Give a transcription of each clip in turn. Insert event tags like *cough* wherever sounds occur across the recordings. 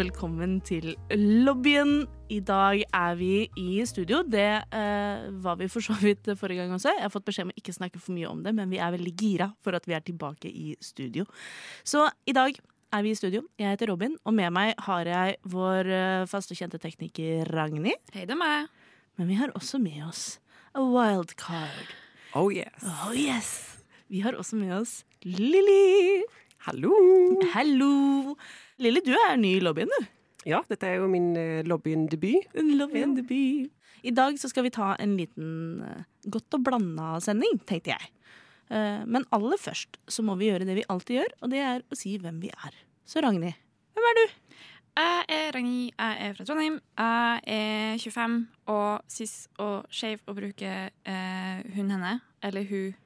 Velkommen til lobbyen. I dag er vi i studio. Det eh, var vi for så vidt forrige gang også. Jeg har fått beskjed om å ikke snakke for mye om det, men vi er veldig gira for at vi er tilbake i studio. Så i dag er vi i studio. Jeg heter Robin, og med meg har jeg vår eh, faste og kjente tekniker Ragnhild. Hei, det er meg. Men vi har også med oss a wildcard. Oh yes. Oh yes! Vi har også med oss Lilly. Hallo! Hallo! Lilly, du er ny i lobbyen, du. Ja, dette er jo min uh, lobbyen-debut. En lobbyen-debut. I dag så skal vi ta en liten eh, godt og blanda sending, tenkte jeg. Eh, men aller først så må vi gjøre det vi alltid gjør, og det er å si hvem vi er. Så Ragnhild, hvem er du? Jeg er Ragnhild, jeg er fra Trondheim. Jeg er 25 og cis og skeiv og bruker eh, hun, henne. Eller hun,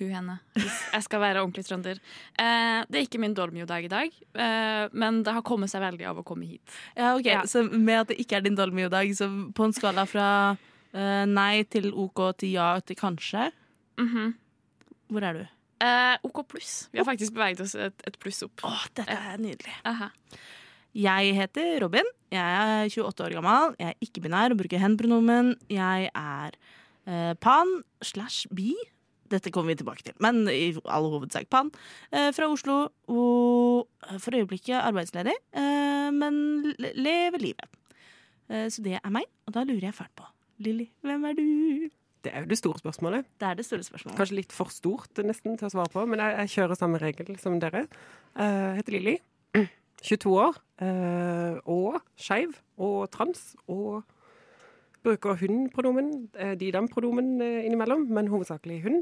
hun, henne. Jeg skal være ordentlig trønder. Eh, det er ikke min Dolmio-dag i dag, eh, men det har kommet seg veldig av å komme hit. Ja, ok, Ja. Så med at det ikke er din Dolmio-dag, så på en skala fra eh, nei til OK til ja til kanskje, Mhm. hvor er du? eh, OK pluss. Vi har faktisk beveget oss et, et pluss opp. Å, dette er nydelig. Aha. Jeg heter Robin. Jeg er 28 år gammel. Jeg er ikke-binær og bruker hen-pronomen. Jeg er eh, pan slash bi. Dette kommer vi tilbake til, men i all hovedsak pan. Eh, fra Oslo og for øyeblikket arbeidsledig, eh, men lever livet. Eh, så det er meg, og da lurer jeg fælt på. Lilly, hvem er du? Det er jo det store spørsmålet. Det er det store spørsmålet. Kanskje litt for stort nesten til å svare på, men jeg, jeg kjører samme regel som dere. Jeg heter Lilly. *clears throat* 22 år. eh, og skeiv og trans. Og bruker hun-pronomen, de-dem-pronomen innimellom, men hovedsakelig hun.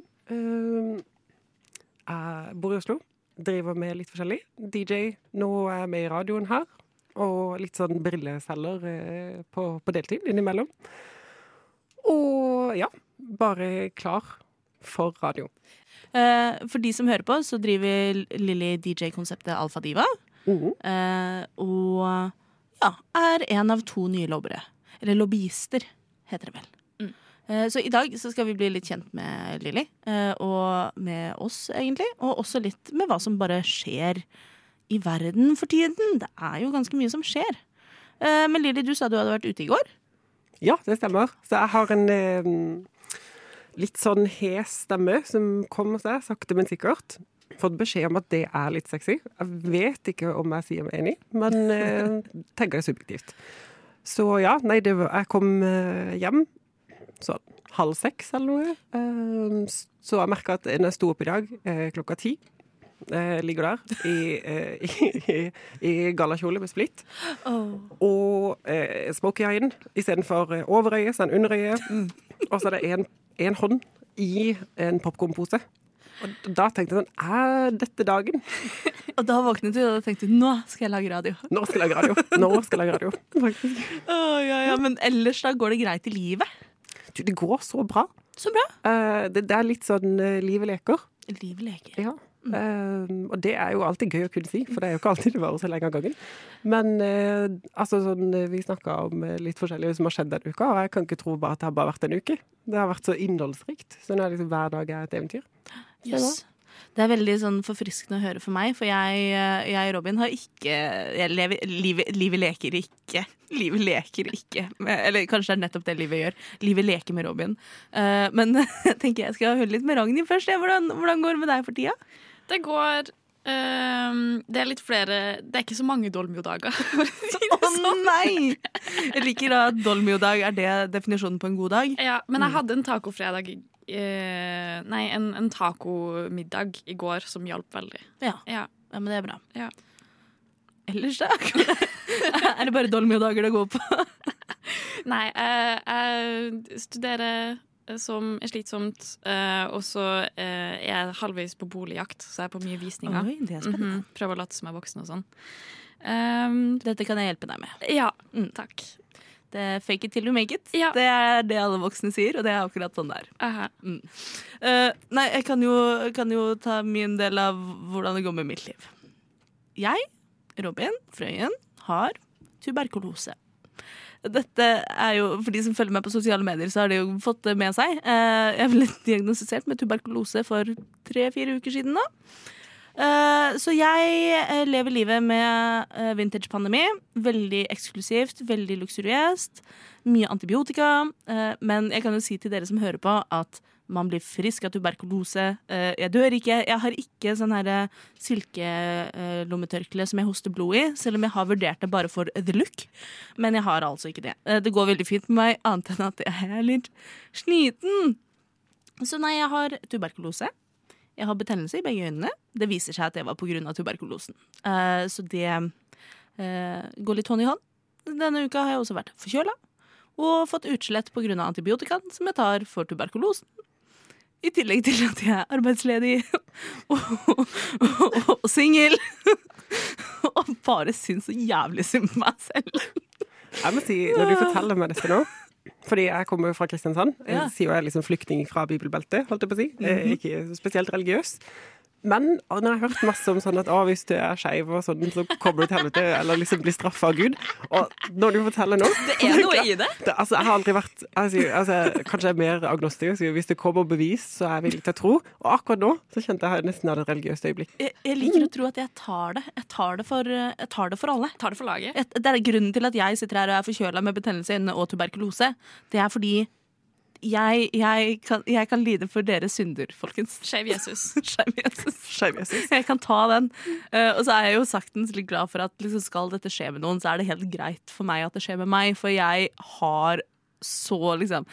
Jeg bor i Oslo. Driver med litt forskjellig. DJ. Nå er jeg med i radioen her. Og litt sånn brilleselger eh, på, på deltid innimellom. Og ja, bare klar for radio. Eh, for de som hører på, så driver Lilly DJ-konseptet Alfa Diva. Mhm. Eh, og ja, er en av to nye lobbere. Eller lobbyister, heter det vel. Eh, så i dag så skal vi bli litt kjent med Lilly, eh, og med oss, egentlig. Og også litt med hva som bare skjer i verden for tiden. Det er jo ganske mye som skjer. Eh, men Lilly, du sa du hadde vært ute i går. Ja, det stemmer. Så jeg har en eh, litt sånn hes stemme som kommer seg sakte, men sikkert. Fått beskjed om at det er litt sexy. Jeg vet ikke om jeg sier meg enig, men eh, *laughs* tenker det subjektivt. Så ja, nei, det jeg kom hjem sånn halv seks eller noe. Eh, så jeg merka at når jeg sto opp i dag eh, klokka ti jeg Ligger der i, *laughs* i, i, i gallakjole med splitt. Og eh, smoky eye istedenfor eh, overøye, så er det underøye. Og så er det én hånd i en popkornpose. Og da tenkte jeg sånn Er dette dagen? *laughs* Og da våknet du og tenkte nå skal jeg lage radio. Nå skal jeg lage radio. Nå skal jeg lage radio. Faktisk. Å, ja, ja, Men ellers da går det greit i livet? Du, det går så bra. Så bra. Eh, det, det er litt sånn uh, livet leker. Livet leker. Ja. Eh, og det er jo alltid gøy å kunne si, for det er jo ikke alltid det varer så lenge av gangen. Men uh, altså sånn, eh, vi snakka om eh, litt forskjellig som har skjedd denne uka, og jeg kan ikke tro bare at det har bare vært en uke. Det har vært så innholdsrikt. Så nå er liksom hver dag er et eventyr. Yes. Det er veldig sånn forfriskende å høre for meg, for jeg, eh, jeg Robin har ikke lever, livet, livet leker ikke. Livet leker ikke. Eller kanskje det er nettopp det livet gjør. Livet leker med Robin. Uh, men jeg *laughs* tenker jeg skal høre litt med Ragnhild først. Hvordan, hvordan går det med deg for tida? Det går Um, Det er litt flere Det er ikke så mange Dolmio-dager. *laughs* å oh, nei! Jeg liker at Dolmio-dag er det definisjonen på en god dag. Ja, men jeg hadde en tacofredag i- eh, Nei, en, en tacomiddag i går som hjalp veldig. Ja, Ja. ja men det er bra. Ja. Ellers, da? *laughs* er det bare dolmiodager det går på? *laughs* Nei, jeg, jeg studerer som er slitsomt, Uh, og så uh, er jeg halvveis på boligjakt, så jeg er på mye visninger. Oi, det er spennende. -hmm. Prøver å late som jeg er voksen og sånn. Um, Dette kan jeg hjelpe deg med. ja, Mm. takk. Det er fake it till you make it. Ja. Det er det alle voksne sier, og det er akkurat sånn det er. Mm. Uh, nei, jeg kan jo, kan jo ta min del av hvordan det går med mitt liv. Jeg, Robin Frøyen, har tuberkulose. Dette er jo, For de som følger meg på sosiale medier, så har de jo fått det med seg. Uh, jeg ble diagnostisert med tuberkulose for tre-fire uker siden nå. Eh, Så jeg eh, lever livet med eh, vintage-pandemi. Veldig eksklusivt, veldig luksuriøst. Mye antibiotika. Men jeg kan jo si til dere som hører på, at man blir frisk av tuberkulose. Jeg dør ikke. Jeg har ikke sånn silkelommetørkle som jeg hoster blod i, selv om jeg har vurdert det bare for the look. Men jeg har altså ikke det. Det går veldig fint med meg, annet enn at jeg er litt sliten. Så nei, jeg har tuberkulose. Jeg har betennelse i begge øynene. Det viser seg at det var pga. tuberkulosen. Eh, så det eh, går litt hånd i hånd. Denne uka har jeg også vært forkjøla og fått utslett pga. antibiotikaen som jeg tar for tuberkulosen. I tillegg til at jeg er arbeidsledig *laughs* og, og, og singel. *laughs* Og bare syns så jævlig synd på meg selv. Jeg må si, når du forteller meg dette nå fordi jeg kommer fra Kristiansand. Mhm. Jeg sier jo jeg er liksom flyktning fra bibelbeltet, holdt jeg på å si. Jeg er Ikke spesielt religiøs. Men når jeg har hørt masse om sånn at å, hvis du er skeiv og sånn, så kommer du til helvete, eller liksom blir straffa av Gud. Og når du forteller nå Det er noe i det. det, altså, jeg har aldri vært altså, altså, Kanskje jeg er mer agnostisk. Så hvis det kommer bevis, så er jeg villig til å tro. Og akkurat nå så kjente jeg nesten hadde et religiøst øyeblikk. Jeg, jeg liker å tro at jeg tar det. Jeg tar det for, jeg tar det for alle. Tar det for laget. Et- Det er grunnen til at jeg sitter her og er forkjøla med betennelse i øynene og tuberkulose. Det er fordi jeg, jeg, kan, jeg kan lide for deres synder, folkens. Skeiv Jesus. *laughs* Jesus. Jesus. Jeg kan ta den. Uh, og så er jeg jo saktens litt glad for at liksom, skal dette skje med noen, så er det helt greit for meg at det skjer med meg. For jeg har så liksom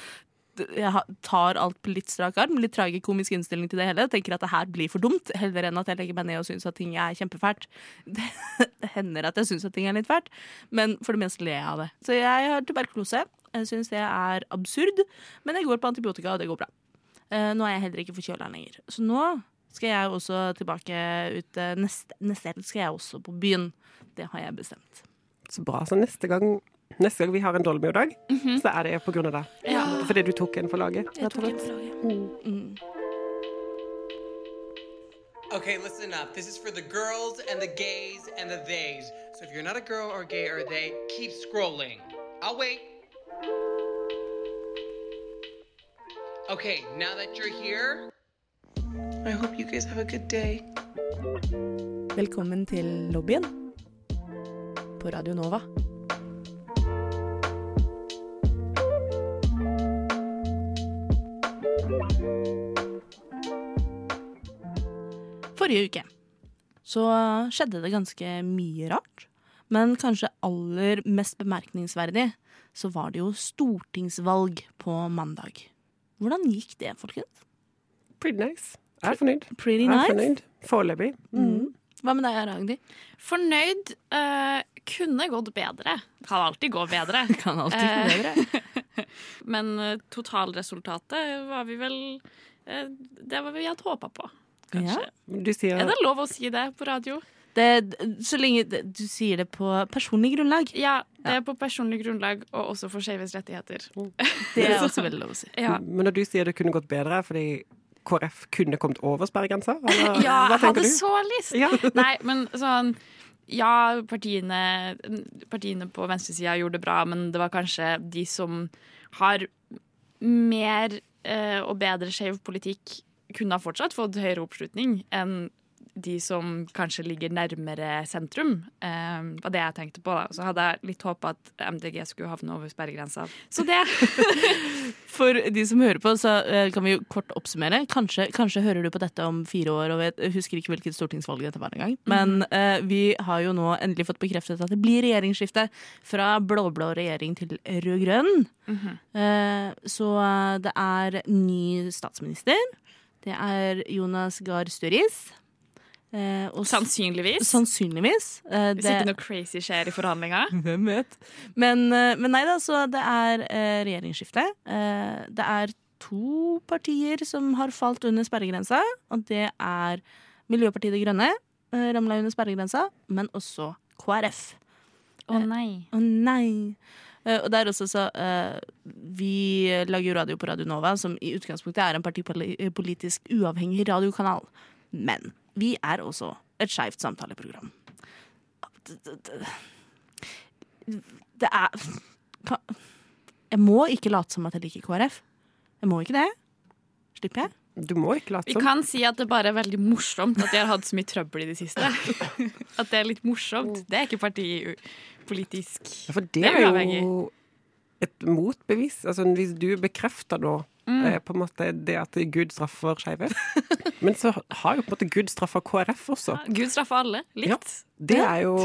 jeg tar alt på litt strak arm. Litt tragikomisk innstilling til det hele. Tenker at det her blir for dumt, heller enn at jeg legger meg ned og syns at ting er kjempefælt. Det, *laughs* det hender at jeg syns at ting er litt fælt, men for det meste ler jeg av det. Så jeg har tuberkulose. Jeg syns det er absurd, men jeg går på antibiotika, og det går bra. Eh, nå er jeg heller ikke forkjøla lenger. Så nå skal jeg også tilbake ut eh, neste, neste helg skal jeg også på byen. Det har jeg bestemt. Så bra. Så neste gang, neste gang vi har en Dolmio-dag, så er det på grunn av det. Ja. Fordi du tok en for laget. Jeg tok en for laget. Mm. Okay, listen up. This is for the girls and the gays and the theys. So if you're not a girl or gay or they, keep scrolling. I'll wait. Okay, now that you're here, I hope you guys have a good day. Velkommen til lobbyen på Radio Nova. Forrige uke så skjedde det ganske mye rart. Men kanskje aller mest bemerkningsverdig så var det jo stortingsvalg på mandag. Hvordan gikk det, folkens? Pretty nice. Jeg er fornøyd. Pretty nice. Jeg er fornøyd. Foreløpig. Mm. Hva med deg, Ragnhild? Fornøyd. uh, kunne gått bedre. Kan alltid gå bedre. *laughs* Kan alltid Eh, gå bedre. *laughs* Men uh, totalresultatet var vi vel uh, Det var vi hadde håpa på, kanskje. Du sier Er det lov å si det på radio? Det, så lenge du sier det på personlig grunnlag. Ja, det er på personlig grunnlag, og også for skeives rettigheter. *laughs* Det er også veldig lov å si. Ja, Men når du sier det kunne gått bedre fordi KrF kunne kommet over sperregrensa? eller *laughs* ja hva jeg hadde du? så lyst! Ja. *laughs* Nei, men sånn Ja, partiene, partiene på venstresida gjorde det bra, men det var kanskje de som har mer eh, og bedre skeiv politikk, kunne ha fortsatt fått høyere oppslutning enn de som kanskje ligger nærmere sentrum. Eh, var det jeg tenkte på. da. Så hadde jeg litt håp at MDG skulle havne over sperregrensa. Så det *laughs* For de som hører på, så eh, kan vi jo kort oppsummere. Kanskje, kanskje hører du på dette om fire år og vet, husker ikke hvilket stortingsvalg dette var engang. Men eh, vi har jo nå endelig fått bekreftet at det blir regjeringsskifte fra blå-blå regjering til rød-grønn. eh, så eh, det er ny statsminister. Det er Jonas Gahr Støris. Eh, og sannsynligvis Sannsynligvis. Eh, Hvis det- ikke noe crazy skjer i forhandlinga. *laughs* Hvem vet? Men, eh, men nei da, så det er eh, regjeringsskifte. Eh, det er to partier som har falt under sperregrensa, og det er Miljøpartiet De Grønne, eh, ramla under sperregrensa, men også KrF. Å nei. Å nei! Eh, og det er også så uh, Vi lager jo radio på Radio Nova, som i utgangspunktet er en partipolitisk uavhengig radiokanal. Men vi er også et skeivt samtaleprogram. Det, er Jeg må ikke late som at jeg liker KrF. Jeg må ikke det. Slipper jeg? Du må ikke late som. Vi kan si at det bare er veldig morsomt at de har hatt så mye trøbbel i det siste. *laughs* At det er litt morsomt. Det er ikke partipolitisk. Ja, For det Det er er jo et motbevis. Altså, hvis du bekrefter da Mm. eh, på en måte det at Gud straffer skeive *laughs* Men så har jo på en måte Gud straffa KrF også. Gud straffer alle likt. Ja. Det er jo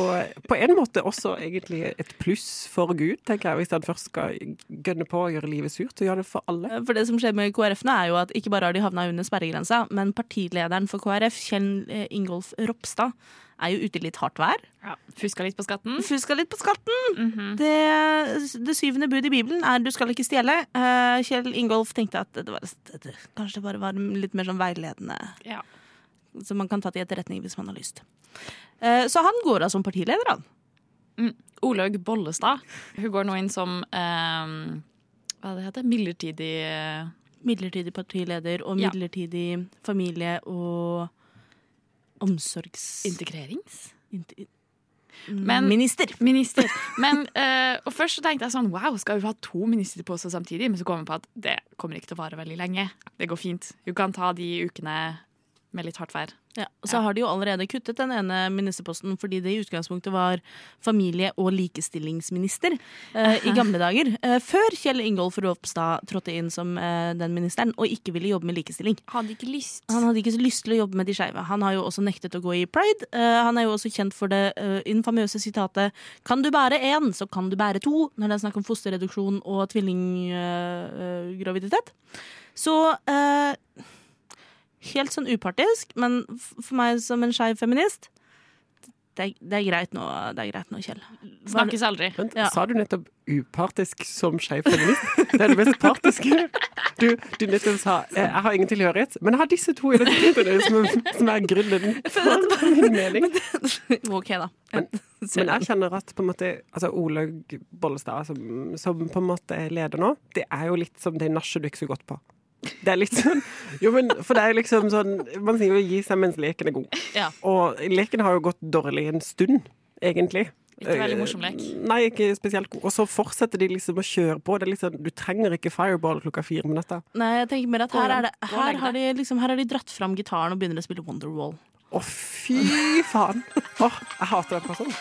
på en måte også egentlig et pluss for Gud, tenker jeg. Hvis han først skal gønne på å gjøre livet surt, så gjør det for alle. For det som skjer med KrF nå, er jo at ikke bare har de havna under sperregrensa, men partilederen for KrF, Kjell eh, Ingolf Ropstad, er jo ute i litt hardt vær. Ja. Fuska litt på skatten. Fuska litt på skatten! Mhm. Det, det syvende bud i Bibelen er 'du skal ikke stjele'. Eh, Kjell Ingolf tenkte at det var, det, kanskje det bare var litt mer sånn veiledende, Ja. som man kan ta til etterretning hvis man har lyst. Eh, så han går av som partileder, han. Mm. Olaug Bollestad Hun går nå inn som eh, Hva det heter Midlertidig Midlertidig partileder og Ja. midlertidig familie- og omsorgs... Integrerings? Inter- Men- Minister. Minister. *laughs* Men, uh, og først så tenkte jeg sånn Wow, skal hun ha to ministerposter samtidig? Men så kom jeg på at det kommer ikke til å vare veldig lenge. Det går fint. Hun kan ta de ukene med litt hardt vær. Ja, og så har de jo allerede kuttet den ene ministerposten fordi det i utgangspunktet var familie- og likestillingsminister eh, i *laughs* gamle dager. Eh, før Kjell Ingolf Ropstad trådte inn som eh, den ministeren og ikke ville jobbe med likestilling. Hadde ikke lyst. Han hadde ikke så lyst til å jobbe med de skeive. Han har jo også nektet å gå i pride. Eh, han er jo også kjent for det eh, infamøse sitatet 'Kan du bære én, så kan du bære to', når det er snakk om fosterreduksjon og tvillinggraviditet. så eh, Helt sånn upartisk, men for meg som en skeiv feminist det er, det er greit nå, det er greit nå, Kjell. Snakkes aldri. Vent, Ja. Sa du nettopp upartisk som skeiv feminist? Det er det mest partiske. Du, du nettopp sa eh, 'jeg har ingen tilhørighet', men jeg har disse to identitetene som, er- som er grunnen for min mening. *laughs* OK, da. Men- *laughs* Men jeg kjenner at på en måte, altså Olaug Bollestad, som, som på en måte er leder nå, det er jo litt som det nachet du ikke så godt på. *laughs* Det er litt sånn Jo, men for det er liksom sånn Man sier jo 'gi seg mens leken er god'. Ja. Og leken har jo gått dårlig en stund, egentlig. Ikke veldig morsom lek. Eh, Nei, ikke spesielt god. Og så fortsetter de liksom å kjøre på. Det er liksom, du trenger ikke fireball klokka fire om natta. Nei, jeg tenker mer at her, er det, her, har de liksom, her har de dratt fram gitaren og begynner å spille Wonderwall. Å, fy faen! Å, jeg hater den personen.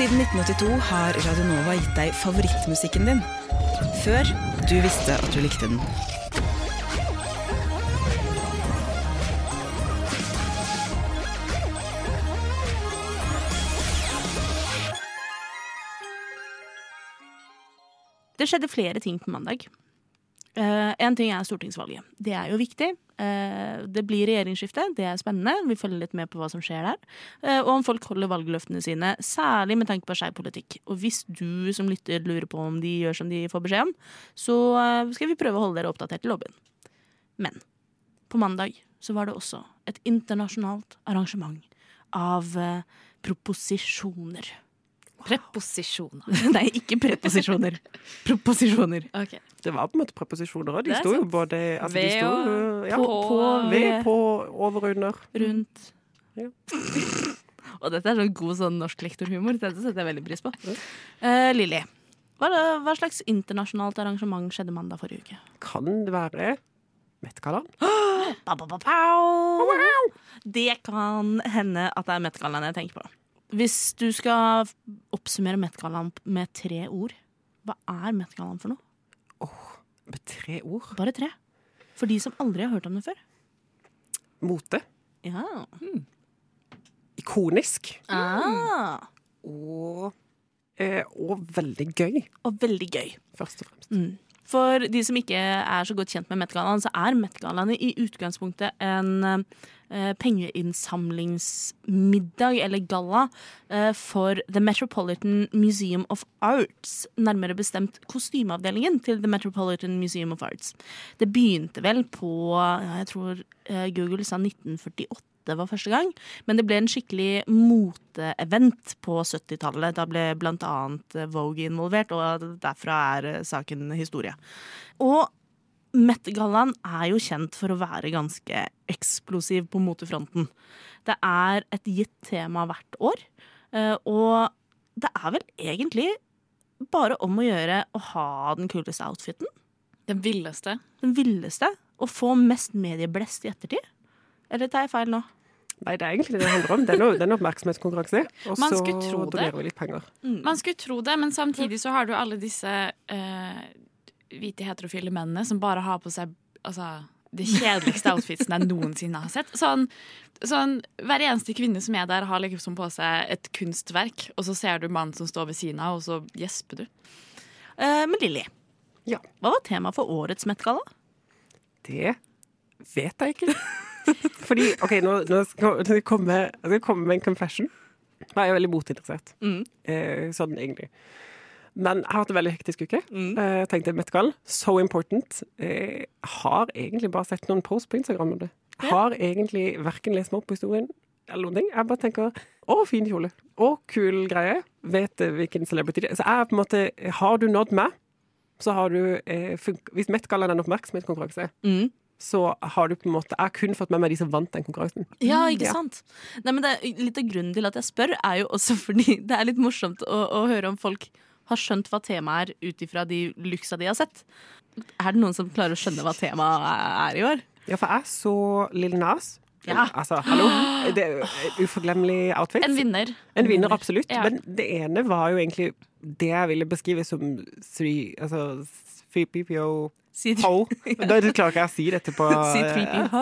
Siden 1982 har Radionova gitt deg favorittmusikken din. Før du visste at du likte den. Det skjedde flere ting på mandag. Eh, en ting er stortingsvalget. Det er jo viktig. Eh, det blir regjeringsskifte. Det er spennende. Vi følger litt med på hva som skjer der. Eh, og om folk holder valgløftene sine, særlig med tanke på skeiv politikk. Og hvis du som lytter lurer på om de gjør som de får beskjed om, så skal vi prøve å holde dere oppdatert i lobbyen. Men på mandag så var det også et internasjonalt arrangement av proposisjoner. Preposisjoner. *laughs* Nei, ikke preposisjoner. Proposisjoner. Okay. Det var på en måte preposisjoner òg. De sto jo både altså, Ved sto, og ja, på, på, på, ved, på, over under. rundt. Ja. *laughs* Og dette er sånn god sånn norsk lektorhumor. Dette setter jeg veldig pris på. Uh, Lilly, hva, hva slags internasjonalt arrangement skjedde mandag forrige uke? Kan det være Met-gallaen? *gasps* Det kan hende at det er Met-gallaen jeg tenker på. Hvis du skal oppsummere Met-gallaen med tre ord, hva er Met-gallaen for noe? Med tre ord. Bare tre. For de som aldri har hørt om det før. Mote. Ja. Ikonisk. Ah. Og, eh, og veldig gøy, Og veldig gøy. først og fremst. Mm. For de som ikke er så godt kjent med Met-gallaen, så er Met-gallaen i utgangspunktet en eh, pengeinnsamlingsmiddag, eller galla, eh, for The Metropolitan Museum of Arts. Nærmere bestemt kostymeavdelingen til The Metropolitan Museum of Arts. Det begynte vel på jeg tror eh, Google sa 1948 var første gang, men det ble en skikkelig moteevent på 70-tallet. Da ble blant annet Vogue involvert, og derfra er saken historie. Og Met-gallaen er jo kjent for å være ganske eksplosiv på motefronten. Det er et gitt tema hvert år, eh, og det er vel egentlig bare om å gjøre å ha den kuleste outfiten. Den villeste. Den villeste. Og få mest medieblest i ettertid. Eller tar jeg feil nå? Nei, det er egentlig det det handler om. Det er en, det er en oppmerksomhetskonkurranse. Og Man så donerer vi litt penger. Man skulle tro det, men samtidig så har du alle disse eh, hvite heterofile mennene som bare har på seg altså, det kjedeligste *laughs* outfitsen jeg noensinne har sett. Sånn, sånn, hver eneste kvinne som er der, har liksom på seg et kunstverk, og så ser du mannen som står ved siden av, og så gjesper du. Eh, men Lilly, Ja. hva var temaet for årets Met-galla? Det vet jeg ikke. *laughs* *laughs* Fordi, OK, nå, nå skal jeg komme, jeg skal komme med en confession. Jeg er veldig motinteressert. Mm. Eh, sånn egentlig. Men jeg har hatt en veldig hektisk uke. Mm. Eh, tenkte Met-Gall, so important. Eh, har egentlig bare sett noen posts på Instagram om det. Har egentlig verken lest meg opp på historien eller noen ting. Jeg bare tenker å, fin kjole. Å, kul greie. Vet eh, hvilken celebrity det er. Så jeg på en måte Har du nådd meg, så har du eh, Hvis Met-Gall er den oppmerksomhetskonkurranse, Mm. Så har du på en måte Jeg har kun fått med meg de som vant den konkurransen. Ja, ikke Ja. sant? Nei, men det er, litt av grunnen til at jeg spør, er jo også fordi *laughs* det er litt morsomt å, å høre om folk har skjønt hva temaet er ut ifra de luksa de har sett. Er det noen som klarer å skjønne hva temaet er i år? Ja, for jeg så Lill Nas. Ja. Altså, hallo. Det er uforglemmelig outfit. En vinner. En vinner, absolutt. Ja. Men det ene var jo egentlig det jeg ville beskrive som three, altså, 3PPO Si ho. *laughs* Da klarer ikke jeg å si dette på C3PO.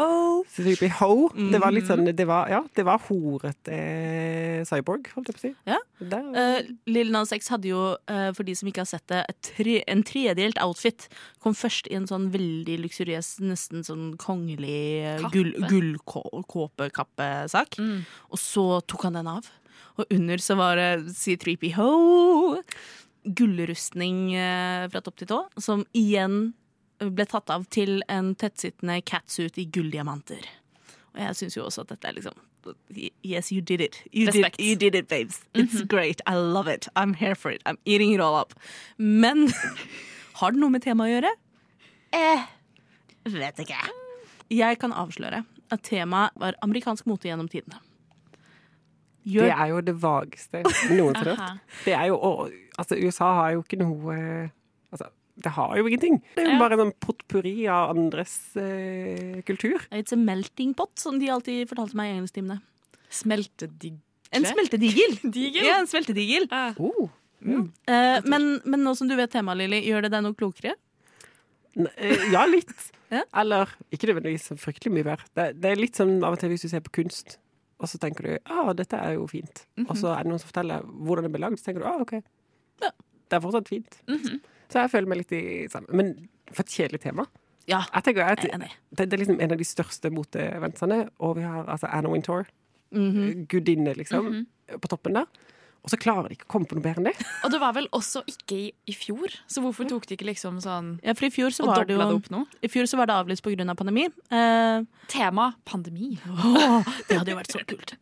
3PO. Det var litt sånn Det var, ja, det var horete eh, cyborg, holdt jeg på å si. Ja. Uh, Lil Nas X hadde jo, uh, for de som ikke har sett det, et tre, en tredelt outfit. Kom først i en sånn veldig luksuriøs, nesten sånn kongelig gullkåpekappesak. Gull. Mm. Og så tok han den av. Og under så var det C3PO. Gullrustning eh, fra topp til tå, som igjen ble tatt av til en tettsittende catsuit i gulldiamanter. Og jeg syns jo også at dette er liksom Yes, you did it. You, did, you did it, babes. It's great. I love it. I'm here for it. I'm eating it all up. Men *laughs* har det noe med temaet å gjøre? Eh, vet ikke. Jeg kan avsløre at temaet var amerikansk mote gjennom tidene. Det er jo det vageste noen har hørt. Det er jo og, Altså, USA har jo ikke noe Altså, det har jo ingenting. Det er jo Ja. bare en sånn potpurri av andres eh, kultur. It's a melting pot, som de alltid fortalte meg i engelsktimene. Smeltedigel? En smeltedigel. *laughs* Digel? Ja, en smeltedigel. Uh. Oh. Eh, men, men nå som du vet temaet, Lilly, gjør det deg noe klokere? N- eh, Ja, litt. Ja. Eller ikke nødvendigvis så fryktelig mye mer. Det, det er litt sånn av og til hvis du ser på kunst, og så tenker du ah, dette er jo fint. Og så er det noen som forteller hvordan det ble lagd, så tenker du ah, OK. Ja. Det er fortsatt fint. Så jeg føler meg litt i samme. Men for et kjedelig tema. Ja. Jeg tenker at Jeg det, det er liksom en av de største moteeventsene, og vi har altså Anna Wintour, Mhm. gudinne, liksom, på toppen der. Og så klarer de ikke å komme på noe bedre enn det. *laughs* Og det var vel også ikke i, i fjor, så hvorfor tok de ikke liksom sånn Ja, for i fjor så og var det dobla det jo opp nå? I fjor så var det avlyst pga. Av pandemi. Eh, Tema pandemi. Åh, *laughs* det hadde jo vært så kult.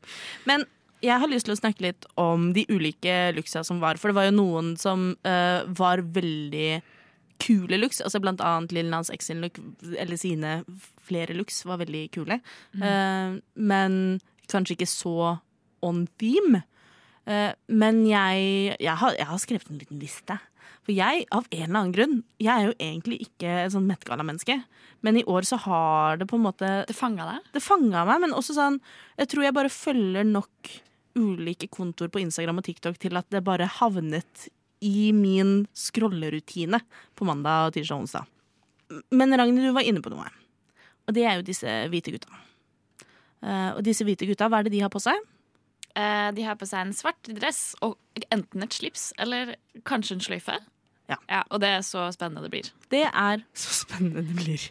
Men jeg har lyst til å snakke litt om de ulike looksa som var. For det var jo noen som eh, var veldig kule looks. Altså blant annet Lill Nas X sin look, eller sine flere looks, var veldig kule. Eh, men kanskje ikke så on theme. Eh, men jeg, jeg, har, jeg har skrevet en liten liste. For jeg, av en eller annen grunn, jeg er jo egentlig ikke et sånn Met-gala-menneske, men i år så har det på en måte Det fanga deg? det fanga meg, men også sånn Jeg tror jeg bare følger nok ulike kontoer på Instagram og TikTok til at det bare havnet i min scrollerutine på mandag, tirsdag og onsdag. Men Ragnhild, du var inne på noe. Og det er jo disse hvite gutta. Eh, og disse hvite gutta, hva er det de har på seg? Eh, de har på seg en svart dress og enten et slips eller kanskje en sløyfe. Ja. Og det er så spennende det blir. Det er så spennende det blir.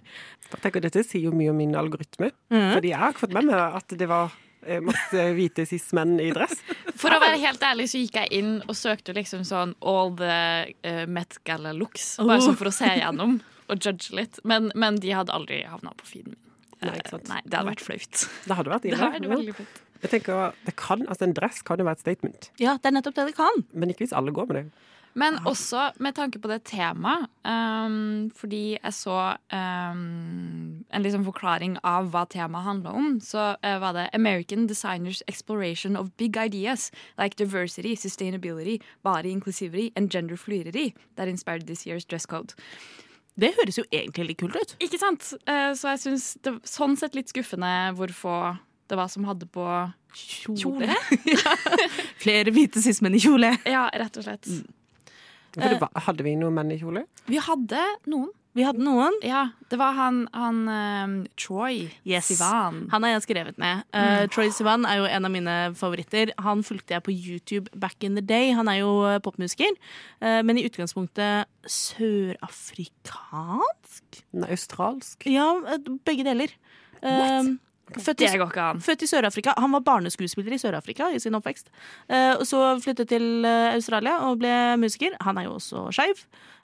Tenk, Dette sier jo mye om min algoritme. mm. Fordi jeg har ikke fått med meg at det var eh, masse hvite cis-menn i dress. For å være helt ærlig så gikk jeg inn og søkte liksom sånn all the uh, Met Gala looks. Bare Oh. sånn for å se gjennom og judge litt. Men, men de hadde aldri havna på feeden min. Nei, ikke sant. Nei, det hadde vært flaut. Det hadde vært Det hadde vært veldig flaut. Jeg tenker, det kan, altså En dress kan jo være et statement, Ja, det er nettopp det det kan. men ikke hvis alle går med det. Men også med tanke på det temaet, um, fordi jeg så um, en liksom forklaring av hva temaet handla om, så uh, var det 'American Designers Exploration of Big Ideas like Diversity, Sustainability, Body Inclusivity and Gender Fluidity that inspired this year's dress code'. Det høres jo egentlig litt kult ut. Ikke sant? Uh, så jeg syns det sånn sett litt skuffende hvor få det var som hadde på kjole. *laughs* *laughs* Flere hvite cis-menn i kjole. Ja, rett og slett. Mm. det var, hadde vi noen menn i kjole? Vi hadde noen. Vi hadde noen. Ja, det var han, han um, Troy Yes. Sivan. Han har jeg skrevet ned. Uh, Troy Sivan er jo en av mine favoritter. Han fulgte jeg på YouTube back in the day. Han er jo eh, popmusiker, uh, men i utgangspunktet sørafrikansk? Nei, australsk? Ja, eh, begge deler. Eh, Født i, født i Sør-Afrika. Han var barneskuespiller i Sør-Afrika i sin oppvekst. Og så flyttet til eh, Australia og ble musiker. Han er jo også skeiv.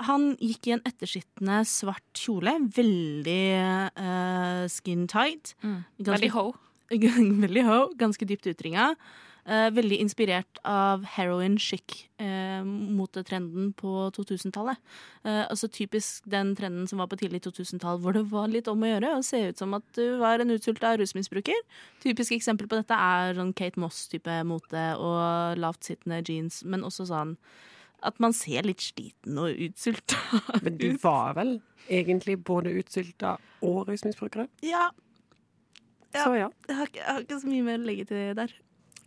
Han gikk i en ettersittende svart kjole. Veldig uh, skin tight. Ganske- Veldig ho. *laughs* veldig ho, ganske dypt utringa. Eh, veldig inspirert av heroin chic eh, motetrenden på 2000-tallet. Eh, altså typisk den trenden som var på tidlig 2000-tall, hvor det var litt om å gjøre å se ut som at du var en utsulta rusmisbruker. Typisk eksempel på dette er sånn Kate Moss-type mote og lavtsittende jeans, men også sånn at man ser litt sliten og utsulta *laughs* Men de var vel egentlig både utsylta og rusmisbrukere? Ja, Ja. Så ja, jeg har, ikke, jeg har ikke så mye mer å legge til der.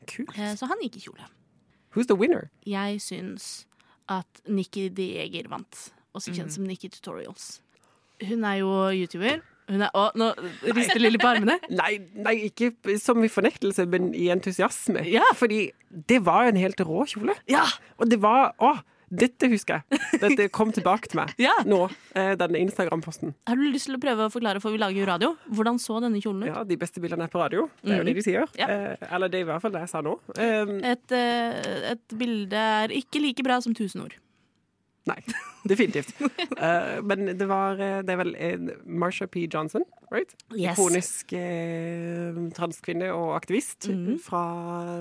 Kult. Eh, så han gikk i kjole. Who's the winner? Jeg syns at Nikki Dieger vant, også kjent som Nikki Tutorials. Hun er jo YouTuber. Hun er, å, nå rister Lilly på armene. *laughs* Nei, nei, ikke som i fornektelse, men i entusiasme. Ja. Fordi det var en helt rå kjole. Ja! Og det var Å, dette husker jeg. Dette kom tilbake til meg *laughs* Ja. nå, eh, denne Instagram-posten. Har du lyst til å prøve å forklare, for vi lager jo radio, hvordan så denne kjolen ut? Ja, de beste bildene er på radio. Det er jo det de sier. Ja. Eh, eller det er i hvert fall det jeg sa nå. Eh, Et, eh, et bilde er ikke like bra som tusen ord. nei, *laughs* definitivt. uh, men det var Det er vel Marsha P. Johnson, right? Yes. Ikonisk eh, transkvinne og aktivist Mhm. fra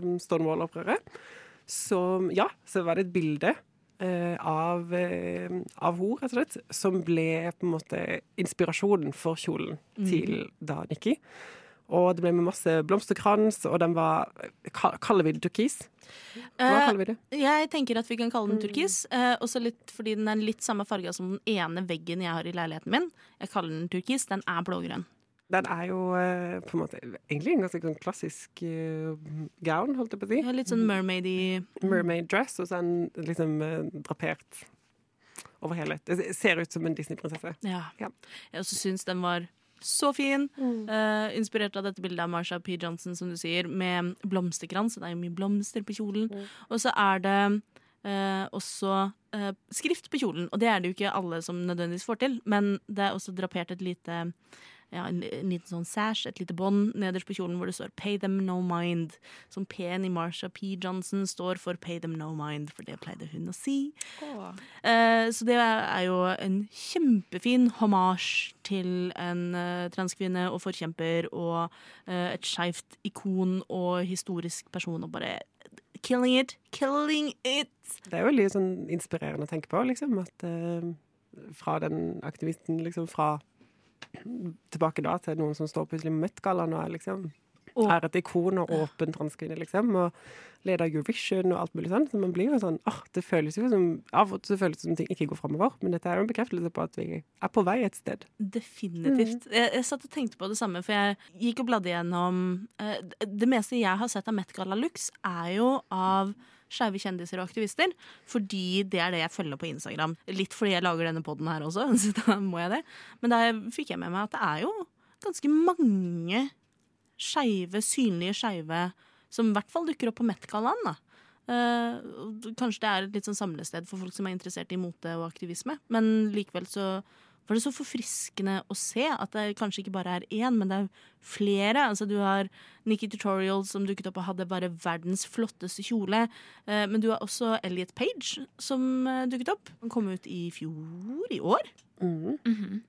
um, Stonewall-opprøret. Så ja, så var det et bilde av, eh, av henne, rett og slett, som ble på en måte inspirasjonen for kjolen Mhm. til da Nikki. Og det ble med masse blomsterkrans, og den var Kaller vi det turkis? Hva Eh, kaller vi det? Jeg tenker at vi kan kalle den turkis. Eh, også litt fordi den er litt samme farge som den ene veggen jeg har i leiligheten min. Jeg kaller den turkis. Den er blågrønn. Den er jo eh, på en måte egentlig en ganske sånn klassisk eh, gown, holdt jeg på å si. Ja, litt sånn mermaidy. Mermaid dress, og så en liksom eh, drapert over hele. Det ser ut som en Disney-prinsesse. Ja. Ja. Jeg også syns den var så fin. Eh, inspirert av dette bildet av Marsha P. Johnson, som du sier, med blomsterkrans. Det er jo mye blomster på kjolen. Og så er det uh, også uh, skrift på kjolen. Og det er det jo ikke alle som nødvendigvis får til, men det er også drapert et lite ja, en, en liten sånn sash, et lite bånd nederst på kjolen hvor det står 'Pay them no mind'. Som P-en i Marsha P. Johnson står for 'Pay them no mind', for det pleide hun å si. Eh, så det er jo en kjempefin hommage til en eh, transkvinne og forkjemper og eh, et skeivt ikon og historisk person, og bare killing it, killing it! Det er jo litt sånn inspirerende å tenke på, liksom. At eh, fra den aktivisten, liksom fra tilbake da til noen som står plutselig med Met-gallaen og er liksom Oh. er et ikon og åpen transkvinne, liksom. Og leder Eurovision og alt mulig sånn. Så man blir jo sånn åh, det føles jo som Av og til føles det som ting ikke går framover, men dette er jo en bekreftelse på at vi er på vei et sted. Definitivt. Jeg, jeg satt og tenkte på det samme, for jeg gikk og bladde gjennom eh, Det meste jeg har sett av Met Gala Lux, er jo av skeive kjendiser og aktivister. Fordi det er det jeg følger på Instagram. Litt fordi jeg lager denne poden her også, *laughs* så da må jeg det. Men da fikk jeg med meg at det er jo ganske mange skeive, synlige skeive, som i hvert fall dukker opp på Met-gallaen. da. Uh, kanskje det er et litt sånn samlested for folk som er interessert i mote og aktivisme, men likevel så var det så forfriskende å se at det kanskje ikke bare er én, men det er flere. Altså Du har Nikki Tutorial som dukket opp og hadde bare verdens flotteste kjole. Eh, men du har også Elliot Page som eh, dukket opp. Han kom ut i fjor, i år. Mm. Mm -hmm.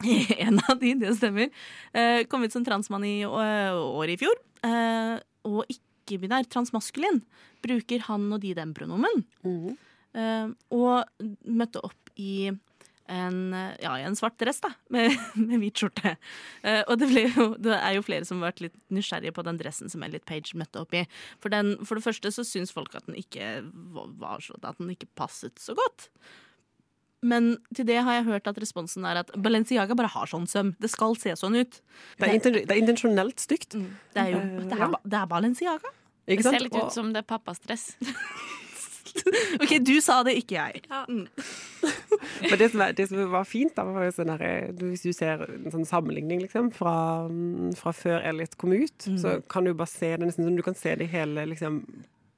*laughs* en av de, det stemmer, eh, kom ut som transmann i året i fjor. Eh, og ikke-binær, transmaskulin, bruker han og de den-pronomen. Mhm. Eh, og møtte opp i en, eh, ja, en svart dress, da, med, *laughs* med hvit skjorte. Uh, og det, ble jo, det er jo flere som har vært litt nysgjerrige på den dressen som Elliot Page møtte opp i. For, den, for det første så syns folk at den ikke var- sånn, så, at den ikke passet så godt. Men til det har jeg hørt at responsen er at Balenciaga bare har sånn søm. Det skal se sånn ut. Det er, inten, det er intensjonelt stygt. Det er jo Eh, det er, det er Balenciaga. Det Ikke sant? ser litt ut som det er pappas dress. *laughs* *laughs* OK, du sa det, ikke jeg. *laughs* Men det som, er, det som var fint, da, var jo sånn her, hvis du ser en sånn sammenligning liksom, fra, mm, fra før Elliot kom ut, så kan du bare se det nesten sånn, du kan se det i hele liksom,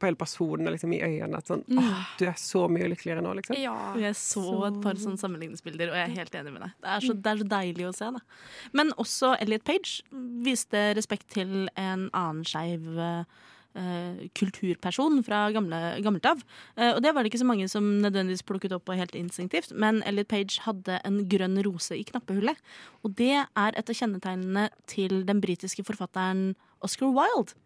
på hele personen liksom, i øynene. At sånn, åh, du er så mye lykkeligere nå, liksom. Ja. Jeg så et par sånne sammenligningsbilder, og jeg er helt enig med deg. Det er så, det er så deilig å se. Da. Men også Elliot Page viste respekt til en annen skeiv eh, kulturperson fra gamle, gammelt av. Eh, og det var det ikke så mange som nødvendigvis plukket opp på helt instinktivt, men Elliot Page hadde en grønn rose i knappehullet. Og det er et av kjennetegnene til den britiske forfatteren Oscar Wilde.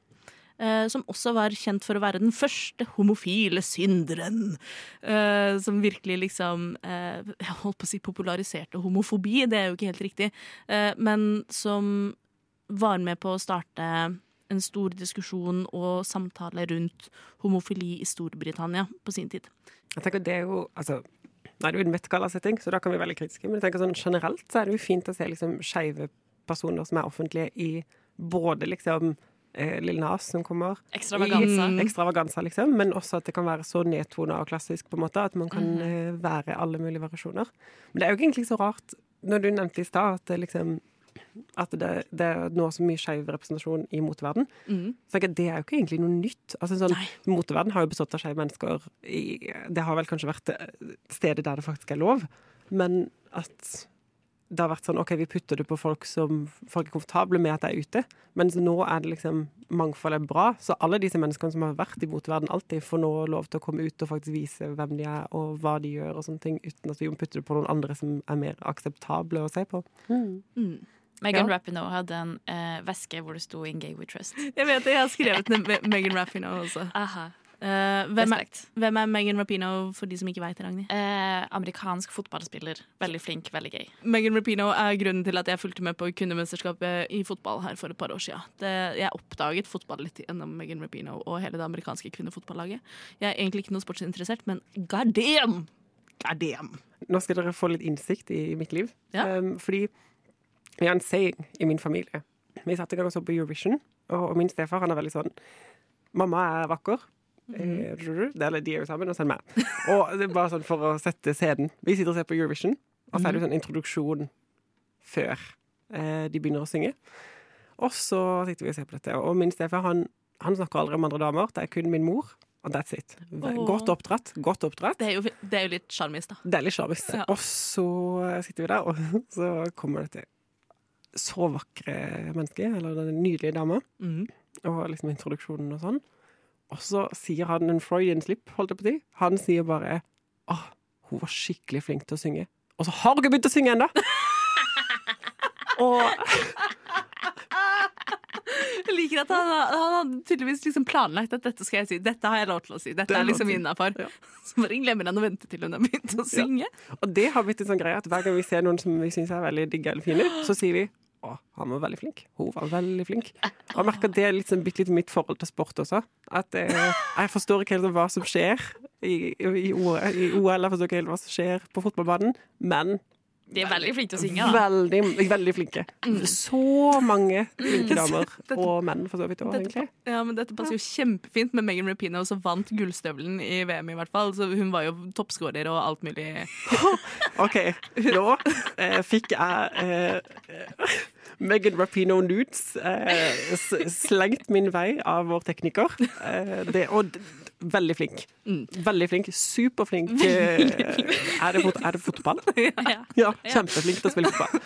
Eh, som også var kjent for å være den første homofile synderen. eh, som virkelig liksom eh, *laughs* Jeg holdt på å si populariserte homofobi, det er jo ikke helt riktig. eh, men som var med på å starte en stor diskusjon og samtale rundt homofili i Storbritannia på sin tid. Jeg tenker det er jo, altså, Nå er det jo en Met-gala-setting, så da kan vi være veldig kritiske. Men jeg tenker sånn generelt så er det jo fint å se liksom skeive personer som er offentlige i både liksom eh, Lille Nas som kommer Ekstravaganza. i ekstravaganza, liksom, men også at det kan være så nedtona og klassisk på en måte at man kan eh, være alle mulige variasjoner. Men det er jo egentlig så rart, når du nevnte i stad at det liksom at det, det er nå så mye skeiv representasjon i moteverden. Så jeg, Det er jo ikke egentlig noe nytt. Altså sånn, Moteverden har jo bestått av skeive mennesker. I, det har vel kanskje vært eh, stedet der det faktisk er lov, men at det har vært sånn OK, vi putter det på folk som folk er komfortable med at det er ute. Mens nå er det liksom mangfold er bra. Så alle disse menneskene som har vært i moteverden alltid, får nå lov til å komme ut og faktisk vise hvem de er og hva de gjør og sånne ting, uten at vi putter det på noen andre som er mer akseptable å se på. Mm. Megan Ja. Rapinoe hadde en eh, veske hvor det sto 'In gay we trust'. Jeg vet det, jeg har skrevet ned Me- Megan Rapinoe også. Aha. Uh, hvem, er, hvem er Megan Rapinoe, for de som ikke veit det, Ragnhild? Eh, amerikansk fotballspiller. Veldig flink, veldig gay. Megan Rapinoe er grunnen til at jeg fulgte med på kundemesterskapet i fotball her for et par år siden. Det, jeg oppdaget fotball litt gjennom Megan Rapinoe og hele det amerikanske kvinnefotballaget. Jeg er egentlig ikke noe sportsinteressert, men god damn! God damn! Nå skal dere få litt innsikt i mitt liv. Ja. Um, fordi vi har en saying i min familie. Vi satte i gang og så på Eurovision, og, min stefar han er veldig sånn Mamma er vakker. Eh, det er, de er jo sammen, og så er det meg. Og det er bare sånn for å sette scenen. Vi sitter og ser på Eurovision, og så er det jo sånn introduksjon før eh, de begynner å synge. Og så sitter vi og ser på dette. Og min stefar han, han snakker aldri om andre damer. Det er kun min mor. Og that's it. Godt oppdratt. Godt oppdratt. Det er jo, det er jo litt sjarmis, da. Deilig sjavis. Ja. Og så sitter vi der, og *laughs* så kommer dette så vakre mennesket, eller den nydelige dama, Mm. og liksom introduksjonen og sånn. Og så sier han en Freudian slip, holdt jeg på å si. Han sier bare Åh, hun var skikkelig flink til å synge. Og så har hun ikke begynt å synge ennå! *laughs* og Jeg liker at han, han hadde tydeligvis liksom planlagt at dette skal jeg si. Dette har jeg lov til å si. Dette Det er liksom innafor. Ja. *laughs* Så bare glemmer han å vente til hun har begynt å synge. Og det har blitt en sånn greie at hver gang vi ser noen som vi syns er veldig digge eller fine, så sier vi å, han var veldig flink. Hun var veldig flink. Og jeg merker det er sånn bitte litt mitt forhold til sport også. At jeg, jeg forstår ikke helt hva som skjer i, i, i OL. Jeg forstår ikke helt hva som skjer på fotballbanen. Men De er veldig flinke til å synge. da. veldig, veldig flinke. Så mange flinke damer. *laughs* Og menn, for så vidt òg, egentlig. ja, men dette passer jo kjempefint med Megan Rapinoe, som vant gullstøvelen i VM, i hvert fall. Så hun var jo toppskårer og alt mulig. *laughs* OK, nå eh, fikk jeg eh, Megan Rapino Nudes eh, slengt min vei av vår tekniker. Eh, det, og veldig flink. Veldig flink. Superflink. Eh, er, det fot, er det fotball? *laughs* Ja. Ja, kjempeflink til å spille fotball.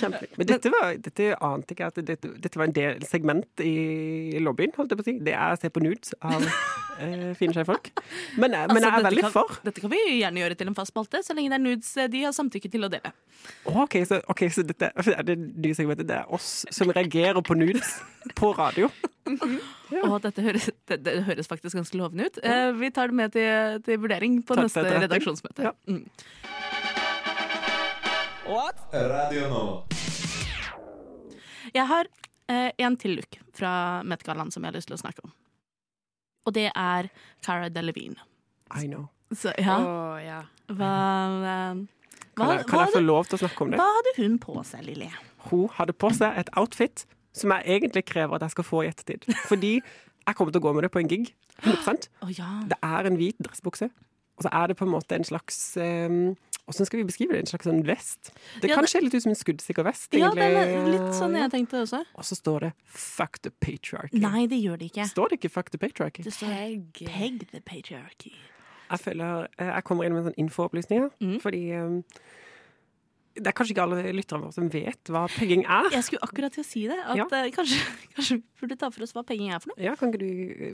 Kjempeflink. Men dette, var, dette ante ikke at dette, dette var en del segment i lobbyen, holdt jeg på å si. Det er å se på nudes av eh, fine sjøfolk. Men, jeg- men Altså, jeg er veldig kan, for. Dette kan vi gjerne gjøre til en fast spalte, så lenge det er nudes eh, de har samtykke til å dele. Ok, så, ok, så dette det nye segmentet. Det er oss som reagerer på nudes på radio. Og dette høres, det, det høres faktisk ganske lovende ut. Eh, vi tar det med til, til vurdering på Takk neste redaksjonsmøte. Ja. Mm. Radio nå. Jeg har eh, en til look fra Met-gallaen som jeg har lyst til å snakke om. Og det er Cara Delevine. I know. Så ja, Oh, ja. hva, eh, hva, Kan jeg, kan hva, jeg få lov til å snakke om det? hva hadde hun på seg, Lilly? Hun hadde på seg et outfit som jeg egentlig krever at jeg skal få i ettertid. Fordi jeg kommer til å gå med det på en gig. 100 oh, *gasps* ja. Det er en hvit dressbukse, og så er det på en måte en slags um, Hvordan skal vi beskrive det? En slags sånn vest. Det Ja, kan se litt ut som en skuddsikker vest, ja, egentlig. det er litt sånn jeg tenkte også. Og så står det 'fuck the patriarchy'. Nei, det gjør det ikke. Står det ikke 'fuck the patriarchy'? Det står Peg the patriarchy. Jeg føler eh, jeg kommer inn med sånn infoopplysninger, Mm. fordi um, det er kanskje ikke alle lytterne våre som vet hva pegging er. Jeg skulle akkurat til å si det. At Ja. eh, kanskje, *laughs* kanskje vi burde ta for oss hva pegging er for noe. Ja, du,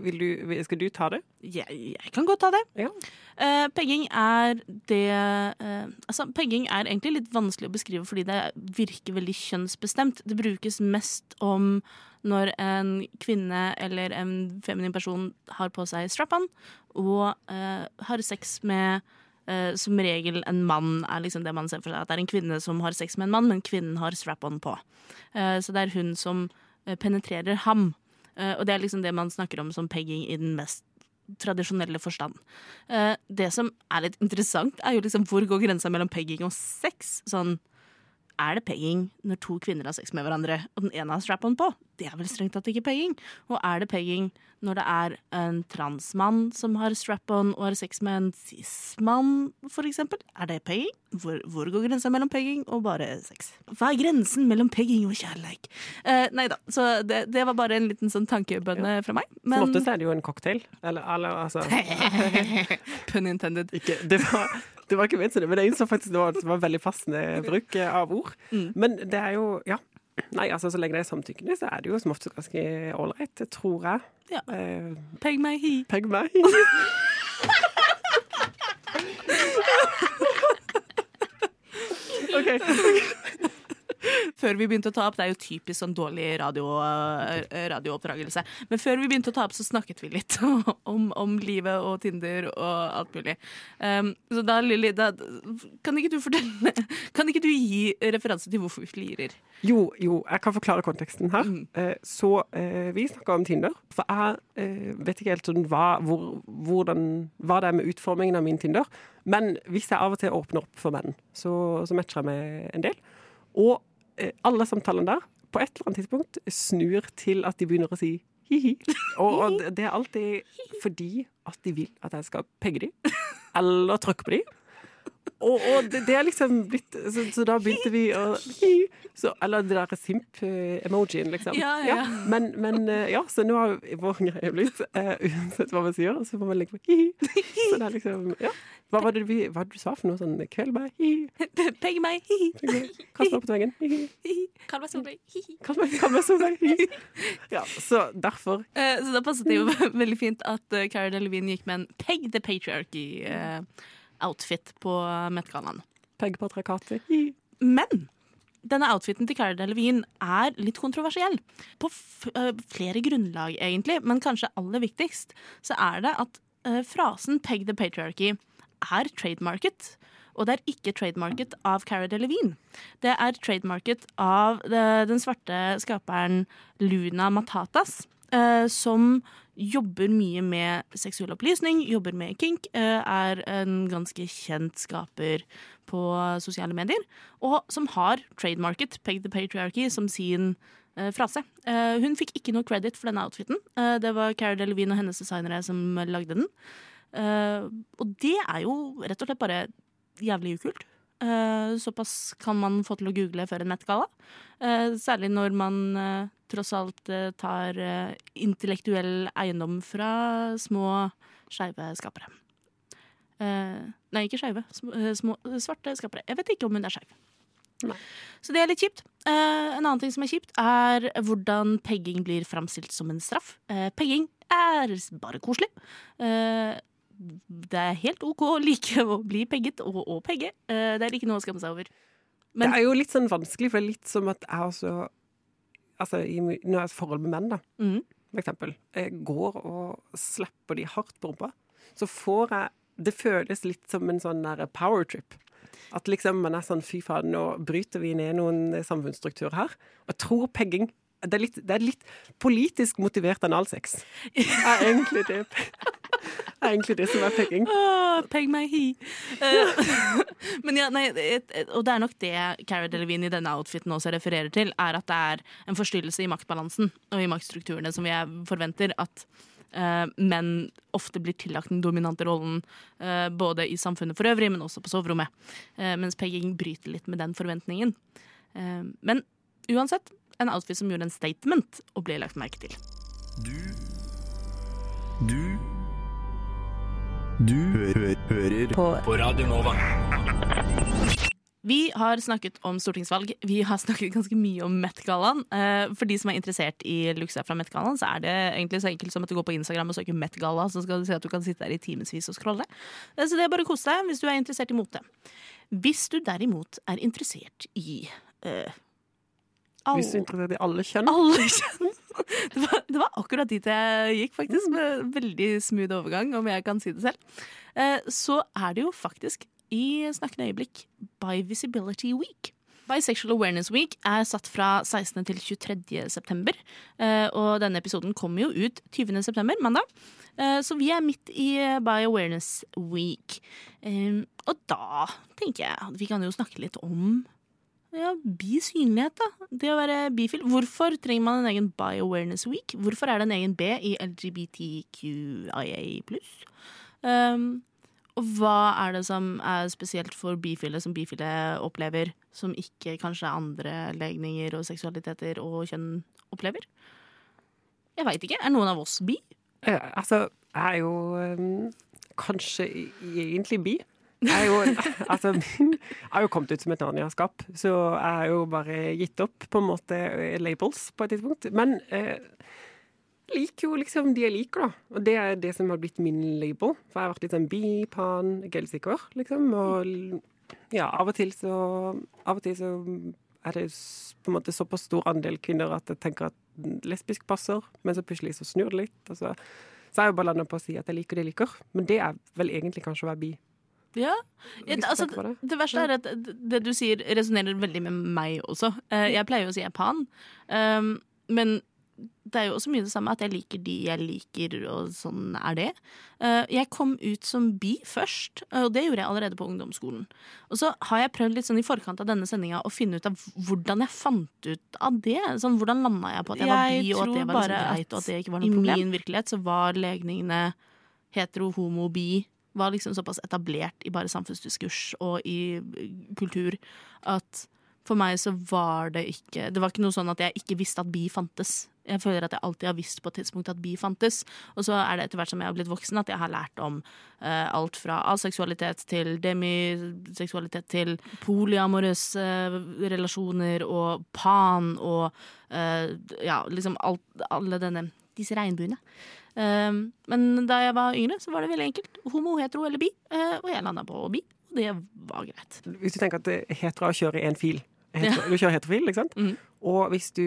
vil du, skal du ta det? Jeg, jeg kan godt ta det. Ja. Uh, pegging er det uh, Altså, pegging er egentlig litt vanskelig å beskrive fordi det virker veldig kjønnsbestemt. Det brukes mest om når en kvinne eller en feminin person har på seg strap-on og uh, har sex med eh, som regel en mann er liksom det man ser for seg. At det er en kvinne som har sex med en mann, men kvinnen har strap-on på. Eh, så det er hun som eh, penetrerer ham. Eh, og det er liksom det man snakker om som pegging i den mest tradisjonelle forstand. Eh, det som er litt interessant, er jo liksom hvor går grensa mellom pegging og sex? Sånn, er det pegging når to kvinner har sex med hverandre, og den ene har strap-on på? Det er vel strengt tatt ikke pegging. Og er det pegging når det er en transmann som har strap-on og har sex med en cis-mann, eksempel? Er det pegging? Hvor, hvor går grensa mellom pegging og bare sex? Hva er grensen mellom pegging og kjærleik? Eh, nei da, så det, det var bare en liten sånn tankebønne fra meg. Som oftest er det jo en cocktail. Eller, eller altså *laughs* *laughs* Pun intended. ikke, det, var, det var ikke ment men jeg innså faktisk det var, det var veldig passende bruk eh, av ord. Mm. Men det er jo Ja. Nei, altså så lenge det er samtykkende, så er det jo som oftest ganske ålreit. Tror jeg. Ja. Eh, Pegg meg hi. pegg meg. hi. *laughs* OK. Før vi begynte å ta opp, Det er jo typisk sånn dårlig radio, eh, radiooppdragelse. Men før vi begynte å ta opp, så snakket vi litt *laughs* om, om livet og Tinder og alt mulig. Um, så da, Lilly, kan ikke du fortelle *laughs* Kan ikke du gi referanse til hvorfor vi flirer? Jo, jo, jeg kan forklare konteksten her. Mm. Eh, Så uh, vi snakker om Tinder. For jeg uh, vet ikke helt sånn hva, hvor, hvordan, hva det er med utformingen av min Tinder. Men hvis jeg av og til åpner opp for menn, så, så matcher jeg med en del. Og alle samtalene der, på et eller annet tidspunkt, snur til at de begynner å si hi-hi. *laughs* Og, og det- er alltid fordi at de vil at jeg skal pegge dem, eller trykke på de. Og, og det, det er liksom blitt så, så da begynte vi å så, Eller det derre simp-emojien, liksom. Ja, ja. Men, men eh, ja, så nå har vår greie blitt uh, Uansett hva man sier, så må man legge på hi. Så det er liksom Ja. Hva var det, vi, hva det du sa for noe sånn Kveld meg, hi. Pegg meg hi. Kast meg til veggen, hi. Kall meg Solveig. Hihi. Kast meg, meg, hi. Ja, så derfor Uh, så da passet det jo *laughs* veldig fint at uh, Cara Delevingne gikk med en Peg the Patriarchy-outfit på Met-gallaen. Pegg patriarkatet. Men denne outfiten til Cara Delevingne er litt kontroversiell. På øh, flere grunnlag, egentlig, men kanskje aller viktigst så er det at øh, frasen 'peg the patriarchy' er trademarket. Og det er ikke trademarket av Cara Delevingne. Det er trademarket av øh, den svarte skaperen Luna Matatas, som jobber mye med seksuell opplysning, jobber med kink, øh, er en ganske kjent skaper på sosiale medier, og som har trademarket Peg the Patriarchy som sin eh, frase. Eh, hun fikk ikke noe credit for denne outfiten. Eh, det var Cara Delevine og hennes designere som lagde den. Eh, og det er jo rett og slett bare jævlig ukult. Eh, såpass kan man få til å google før en. Eh, særlig når man eh, tross alt eh, tar eh, intellektuell eiendom fra små skeive skapere. Eh, nei, ikke skeive. Små, svarte skapere. Jeg vet ikke om hun er skeiv. Nei. Så det er litt kjipt. Eh, en annen ting som er kjipt, er hvordan pegging blir framstilt som en straff. Eh, pegging er bare koselig. Eh, det er helt OK å like å bli pegget og å pegge. Det er ikke noe å skamme seg over. Men- det er jo litt sånn vanskelig, for det er litt som at jeg også Altså, i, når jeg har forhold med menn, da, mm. for eksempel, jeg går og slipper de hardt på rumpa, så får jeg Det føles litt som en sånn der power trip. At liksom man er sånn fy faen, nå bryter vi ned noen samfunnsstrukturer her. Og jeg tror pegging det er, litt, det er litt politisk motivert analsex. Det *laughs* er egentlig det. *laughs* Det er egentlig det som er pegging. Åh, peg meg hi. Uh, *laughs* men ja, nei, et, et, og det er nok det Cara Delevingne i denne outfiten også refererer til, er at det er en forstyrrelse i maktbalansen og i maktstrukturene som vi er- forventer at uh, menn ofte blir tillagt den dominante rollen uh, både i samfunnet for øvrig, men også på soverommet. Eh, mens pegging bryter litt med den forventningen. Eh, men uansett, en outfit som gjorde en statement og ble lagt merke til. Du Du Du hø hører på. på Radio Nova. Vi har snakket om stortingsvalg. Vi har snakket ganske mye om Met-gallaen. Eh, For de som er interessert i luksa fra Met-gallaen, så er det egentlig så enkelt som at du går på Instagram og søker Met-galla, så skal du se at du kan sitte der i timevis og scrolle. Eh, Så det er bare å kose deg hvis du er interessert i mote. Hvis du derimot er interessert i eh, alle- Hvis du er interessert i alle kjønn. alle kjønn. *laughs* Det var, det var akkurat dit jeg gikk, faktisk. Med veldig smooth overgang, om jeg kan si det selv. Eh, Så er det jo faktisk i snakkende øyeblikk By Visibility Week. Bisexual Awareness Week er satt fra 16. til 23. september. eh, Og denne episoden kommer jo ut 20. september, mandag. Eh, Så vi er midt i By Awareness Week. Og da tenker jeg at vi kan jo snakke litt om ja, bi-synlighet, da. Det å være bifil. Hvorfor trenger man en egen Bi Awareness Week? Hvorfor er det en egen B i LGBTQIA pluss? Um, og hva er det som er spesielt for bifile, som bifile opplever, som ikke kanskje andre legninger og seksualiteter og kjønn opplever? Jeg veit ikke. Er noen av oss bi? Ja, altså, jeg er jo um, kanskje egentlig bi. Jeg er jo, *laughs* altså, jeg har jo kommet ut som et Narnia-skap, så jeg har jo bare gitt opp på en måte labels på et tidspunkt. Men eh, liker jo liksom de jeg liker, da. Og det er det som har blitt min label. For jeg har vært litt sånn bi, pan, gelsikker, liksom. Og ja, av og til så Av og til så er det på en måte såpass stor andel kvinner at jeg tenker at lesbisk passer, men så plutselig så snur det litt. Altså. så, jeg er jeg jo bare landet på å si at jeg liker det jeg liker. Men det er vel egentlig kanskje å være bi. Ja. Altså, det. verste er at det du sier, resonnerer veldig med meg også. Eh, Jeg pleier jo å si jeg er pan, um, men det er jo også mye det samme at jeg liker de jeg liker, og sånn er det. Eh, Jeg kom ut som bi først, og det gjorde jeg allerede på ungdomsskolen. Og så har jeg prøvd litt sånn i forkant av denne sendinga å finne ut av hvordan jeg fant ut av det. Sånn, hvordan landa jeg på at jeg var bi, og at det var liksom greit, og at det ikke var noe problem. I min virkelighet så var legningene hetero, homo, bi var liksom såpass etablert i bare samfunnsdiskurs og i eh, kultur at for meg så var det ikke Det var ikke noe sånn at jeg ikke visste at bi fantes. Jeg føler at jeg alltid har visst på et tidspunkt at bi fantes. Og så er det etter hvert som jeg har blitt voksen, at jeg har lært om uh, alt fra aseksualitet til demiseksualitet til polyamorøse relasjoner og pan og uh, ja, liksom alt, alle denne disse regnbuene. Um, men da jeg var yngre, så var det veldig enkelt. Homo, hetero eller bi. eh, og jeg landa på bi. Og det var greit. Hvis du tenker at er hetero å kjøre én fil hetero, Du kjører heterofil, ikke sant? Mm. Og hvis du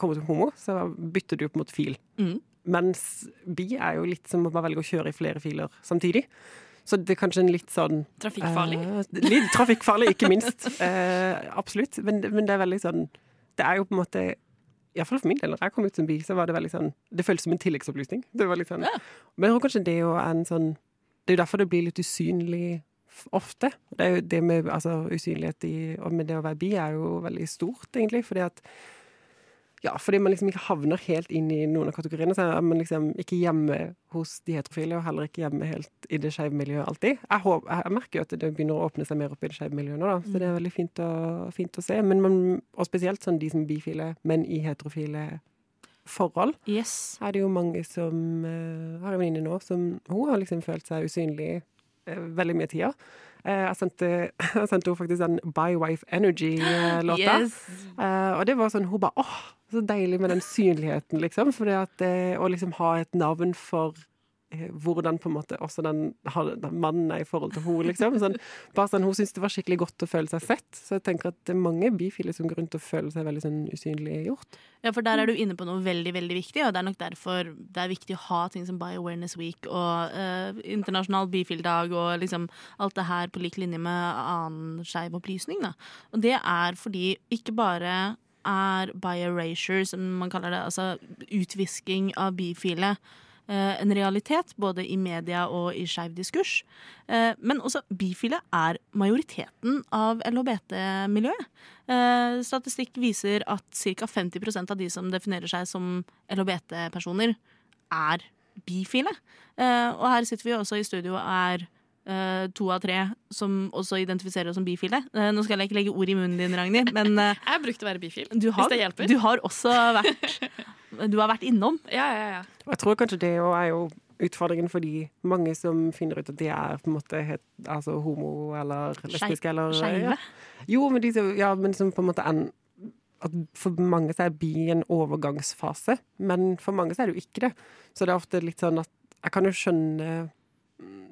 kommer som homo, så bytter du på en måte fil. Mm. Mens bi er jo litt som å velge å kjøre i flere filer samtidig. Så det er kanskje en litt sånn Trafikkfarlig. Eh, litt trafikkfarlig, ikke minst. *laughs* Eh, absolutt. Men, men det er veldig sånn Det er jo på en måte Iallfall for min del, når jeg kom ut som bi, så var det veldig sånn Det føltes som en tilleggsopplysning. Det var litt sånn Ja. Men jeg tror kanskje det jo er en sånn Det er jo derfor det blir litt usynlig ofte. Det er jo det med altså, usynlighet i Og med det å være bi er jo veldig stort, egentlig, fordi at ja, fordi man liksom ikke havner helt inn i noen av kategoriene. Så er man liksom ikke hjemme hos de heterofile, og heller ikke hjemme helt i det skeive miljøet alltid. Jeg, håper, jeg merker jo at det begynner å åpne seg mer opp i det skeive miljøet nå, da. Så det er veldig fint å, fint å se. Men man, og spesielt sånn de som er bifile, men i heterofile forhold, Yes. er det jo mange som uh, har en venninne nå som Hun har liksom følt seg usynlig eh, veldig mye tida. Eh, jeg, sendte, *laughs* jeg sendte henne faktisk den By Wife Energy-låta. Yes. Eh, og det var sånn, hun bare åh, Så deilig med den synligheten, liksom. For det eh, å liksom ha et navn for eh, hvordan på en måte også den, den mannen er i forhold til henne, liksom. Sånn, bare sånn, hun syntes det var skikkelig godt å føle seg sett. Så jeg tenker at det er mange bifile som går rundt og føler seg veldig sånn usynliggjort. Ja, for der er du inne på noe veldig veldig viktig, og det er nok derfor det er viktig å ha ting som Bio Awareness Week og eh, internasjonal bifildag og liksom alt det her på lik linje med annen skeiv opplysning. Da. Og det er fordi ikke bare er bi erasure, som man kaller det, altså utvisking av bifile, eh, en realitet både i media og i skeiv diskurs. Eh, Men også bifile er majoriteten av LHBT-miljøet. Eh, Statistikk viser at ca. 50% av de som definerer seg som LHBT-personer, er bifile. Og her sitter vi også i studio og er eh, to av tre som også identifiserer oss som bifile. Uh, Nå skal jeg ikke legge ord i munnen din, Ragnhild, men uh, *laughs* Jeg brukte å være bifil, du har, hvis det hjelper. du har også vært *laughs* Du har vært innom. Ja, ja, ja. Og jeg tror kanskje det er jo utfordringen for de mange som finner ut at de er på en måte het, altså homo eller lesbiske eller Skeive. Ja. Jo, men de som, ja, men som på en måte en, at For mange så er bi en overgangsfase, men for mange så er det jo ikke det. Så det er ofte litt sånn at Jeg kan jo skjønne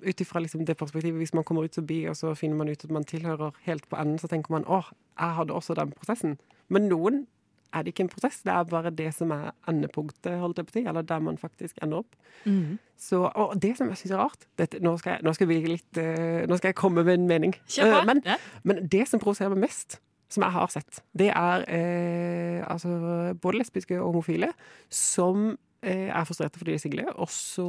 ut ifra liksom det perspektivet, hvis man kommer ut som bi, og så finner man ut at man tilhører helt på enden, så tenker man åh, jeg hadde også den prosessen. Men noen er det ikke en prosess, det er bare det som er endepunktet, holdt jeg på å si, eller der man faktisk ender opp. Så, og det som jeg syns er rart dette, nå, skal jeg, nå, skal litt, uh, nå skal jeg komme med en mening. Uh. Men, Ja. men det som provoserer meg mest, som jeg har sett, det er uh, altså, både lesbiske og homofile som er frustrerte fordi de er single, og så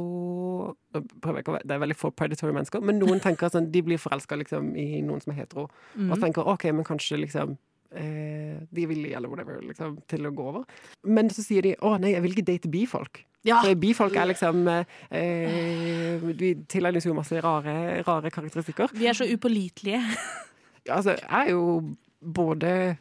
prøver jeg ikke å være- Det er veldig få predatory mennesker, men noen tenker sånn, de blir forelska liksom, i noen som er hetero, og tenker OK, men kanskje liksom eh, de er villige eller whatever liksom, til å gå over. Men så sier de å nei, jeg vil ikke date bifolk. Ja. For bifolk er liksom eh, Vi tilegner jo masse rare, rare karakteristikker. Vi er så upålitelige. Ja, altså, jeg er jo både eh,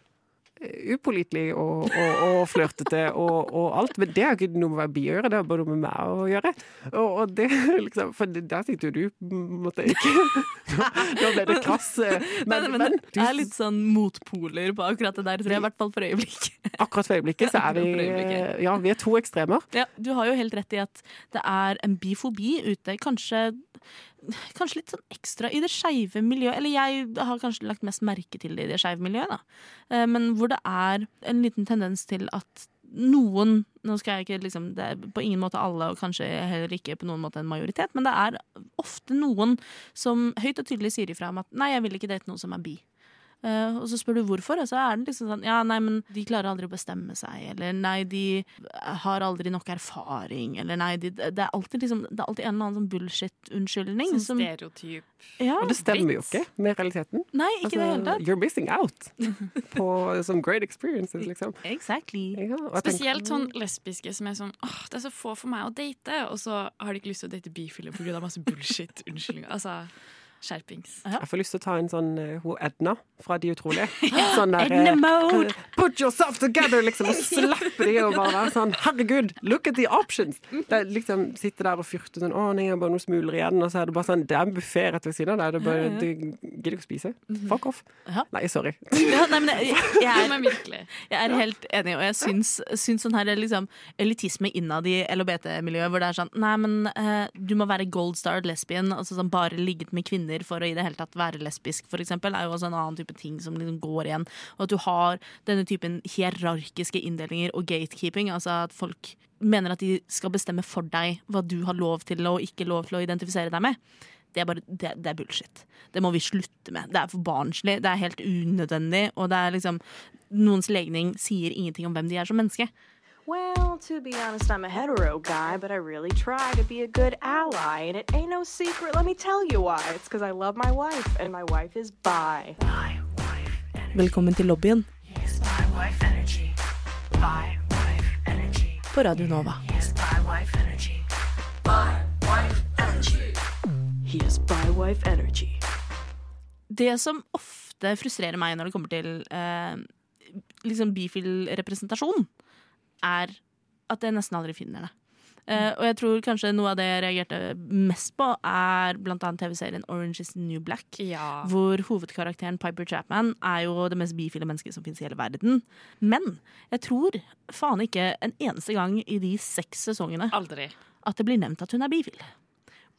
upålitelig og, og, og flørtete og, og alt, men det har ikke noe med å bi å gjøre, det har bare noe med meg å gjøre. Og, det liksom For der tenkte jo du måtte ikke *laughs* Da ble det krass, eh, men, Men, men, du er litt sånn motpoler på akkurat det der, tror jeg. I hvert fall for øyeblikket. *laughs* akkurat for øyeblikket så er vi Ja, vi er to ekstremer. Ja, du har jo helt rett i at det er en bifobi ute, kanskje, kanskje litt sånn ekstra i det skeive miljøet. Eller jeg har kanskje lagt mest merke til det i det skeive miljøet, da. Eh, Men hvor det er en liten tendens til at noen Nå skal jeg ikke liksom Det er på ingen måte alle, og kanskje heller ikke på noen måte en majoritet, men det er ofte noen som høyt og tydelig sier ifra om at 'nei, jeg vil ikke date noen som er bi'. Eh, og så spør du hvorfor, og så er det liksom sånn Ja, nei, men de klarer aldri å bestemme seg, eller nei, de har aldri nok erfaring, eller nei, de, Det er alltid liksom Det er alltid en eller annen sånn bullshit-unnskyldning. Sånn stereotyp. ja, Og det stemmer jo ikke med realiteten. Nei, ikke altså, det hele tatt. You're missing out *laughs* på some great experiences, liksom. Exactly. Ja, Spesielt sånn lesbiske som er sånn åh, det er så få for meg å date, og så har de ikke lyst til å date bifile pga. masse bullshit. Unnskyldninger. Altså, skjerpings. Jeg får lyst til å ta en sånn uh, hun Edna fra De utrolige. *laughs* Sånn der, Edna eh, mode! Put yourself together, liksom, og *laughs* slappe de og bare være sånn Herregud, look at the options! Det er liksom Sitte der og fyrte sånn Å, nei, jeg har bare noen smuler igjen. Og så er det bare sånn Det er en buffé rett ved siden av deg. Du gidder ikke å spise. Fuck off. Ja. Nei, sorry. *laughs* Ja, nei, men jeg, jeg, er, jeg er helt enig, og jeg syns, syns sånn her liksom, elitisme innad i LHBT-miljøet, hvor det er sånn Nei, men uh, du må være gold starred lesbian, altså sånn bare ligget med kvinner for å i det hele tatt være lesbisk, eksempel, er jo også en annen type ting som liksom går igjen. Og at du har denne typen hierarkiske inndelinger og gatekeeping, altså at folk mener at de skal bestemme for deg hva du har lov til og ikke lov til å identifisere deg med. Det er, bare, det, det er bullshit. Det må vi slutte med. Det er for barnslig, det er helt unødvendig, og det er liksom Noens legning sier ingenting om hvem de er som menneske. Well, to be honest, I'm a hetero guy, but I really try to be a good ally. And it ain't no secret, let me tell you why. It's because I love my wife, and my wife is bi. Velkommen til lobbyen på Radio Nova. He has bi wife energy. Det som ofte frustrerer meg når det kommer til eh, liksom bifil-representasjon, er at jeg nesten aldri finner det. Uh, og jeg tror kanskje noe av det jeg reagerte mest på, er blant annet TV-serien Orange is the New Black. Ja. Hvor hovedkarakteren Piper Chapman er jo det mest bifile mennesket som finnes i hele verden. Men jeg tror faen ikke en eneste gang i de seks sesongene Aldri. at det blir nevnt at hun er bifil.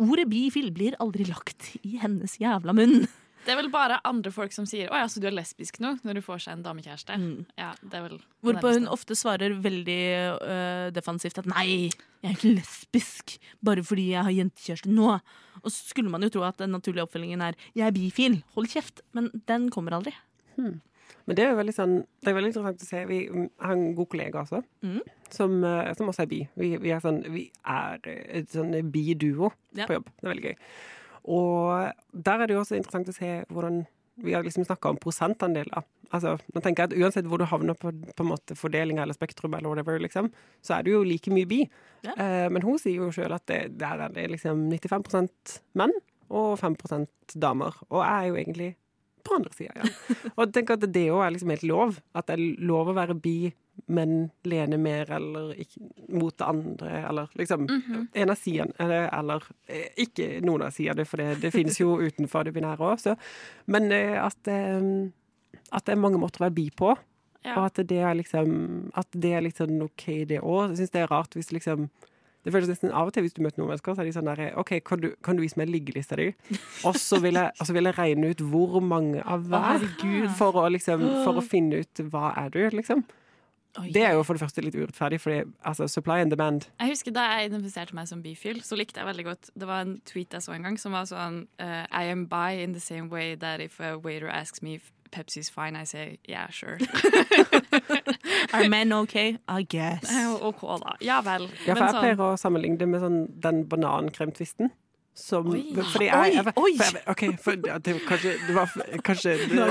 Ordet bifil blir aldri lagt i hennes jævla munn. Det er vel bare andre folk som sier 'Å ja, så du er lesbisk nå?' når du får seg en damekjæreste. Mm. Ja, det er vel Hvorpå hun ofte svarer veldig uh, defensivt at nei, jeg er ikke lesbisk bare fordi jeg har jentekjæreste nå. Og så skulle man jo tro at den naturlige oppfølgingen er jeg er bifil, hold kjeft. Men den kommer aldri. Men det er jo veldig, sånn, det er veldig interessant å se. Vi har en god kollega også, mm. som, eh, som også er bi. Vi, vi er, sånn, vi er et sånn bi-duo Ja. på jobb. Det er veldig gøy. Og der er det jo også interessant å se hvordan Vi har liksom snakka om prosentandeler. Altså, nå tenker jeg at Uansett hvor du havner på, på en måte fordelinga eller spektrum, eller whatever, liksom, så er du jo like mye bi. Ja. Eh, men hun sier jo sjøl at det, der er det liksom 95% menn og 5% damer. Og jeg er jo egentlig på andre sida, ja. *laughs* Og jeg tenker at det òg er liksom helt lov. At det er lov å være bi, men lene mer eller ikke, mot det andre, eller liksom En av sidene, eller, eller eh, ikke noen av sidene, for det, det finnes jo *laughs* utenfor det binære òg. Men eh, at, eh, at det er mange måter å være bi på. Ja. Og at det er liksom At det er liksom OK, det òg. Jeg syns det er rart hvis liksom det føles nesten Av og til hvis du møter noen mennesker, så er de sånn der OK, kan du, kan du vise meg liggelista di? Og så vil, vil jeg regne ut hvor mange av hver. for, å liksom, for å *gasps* finne ut hva er du, liksom. Det er jo for det første litt urettferdig, fordi altså, supply and demand Jeg husker Da jeg identifiserte meg som bifil, så likte jeg veldig godt Det var en tweet jeg så en gang som var sånn uh, I am bi in the same way that if a waiter asks me if Pepsi's fine, I say yeah, sure. *laughs* Are men okay? I guess. *laughs* OK, da. Ja vel. Ja, for Men jeg sånn- pleier å sammenligne det med sånn, den banankremtvisten. Som, Oi. fordi jeg, jeg, Oi, oi. For jeg, OK, for ja, det, kanskje det var kanskje det. Nå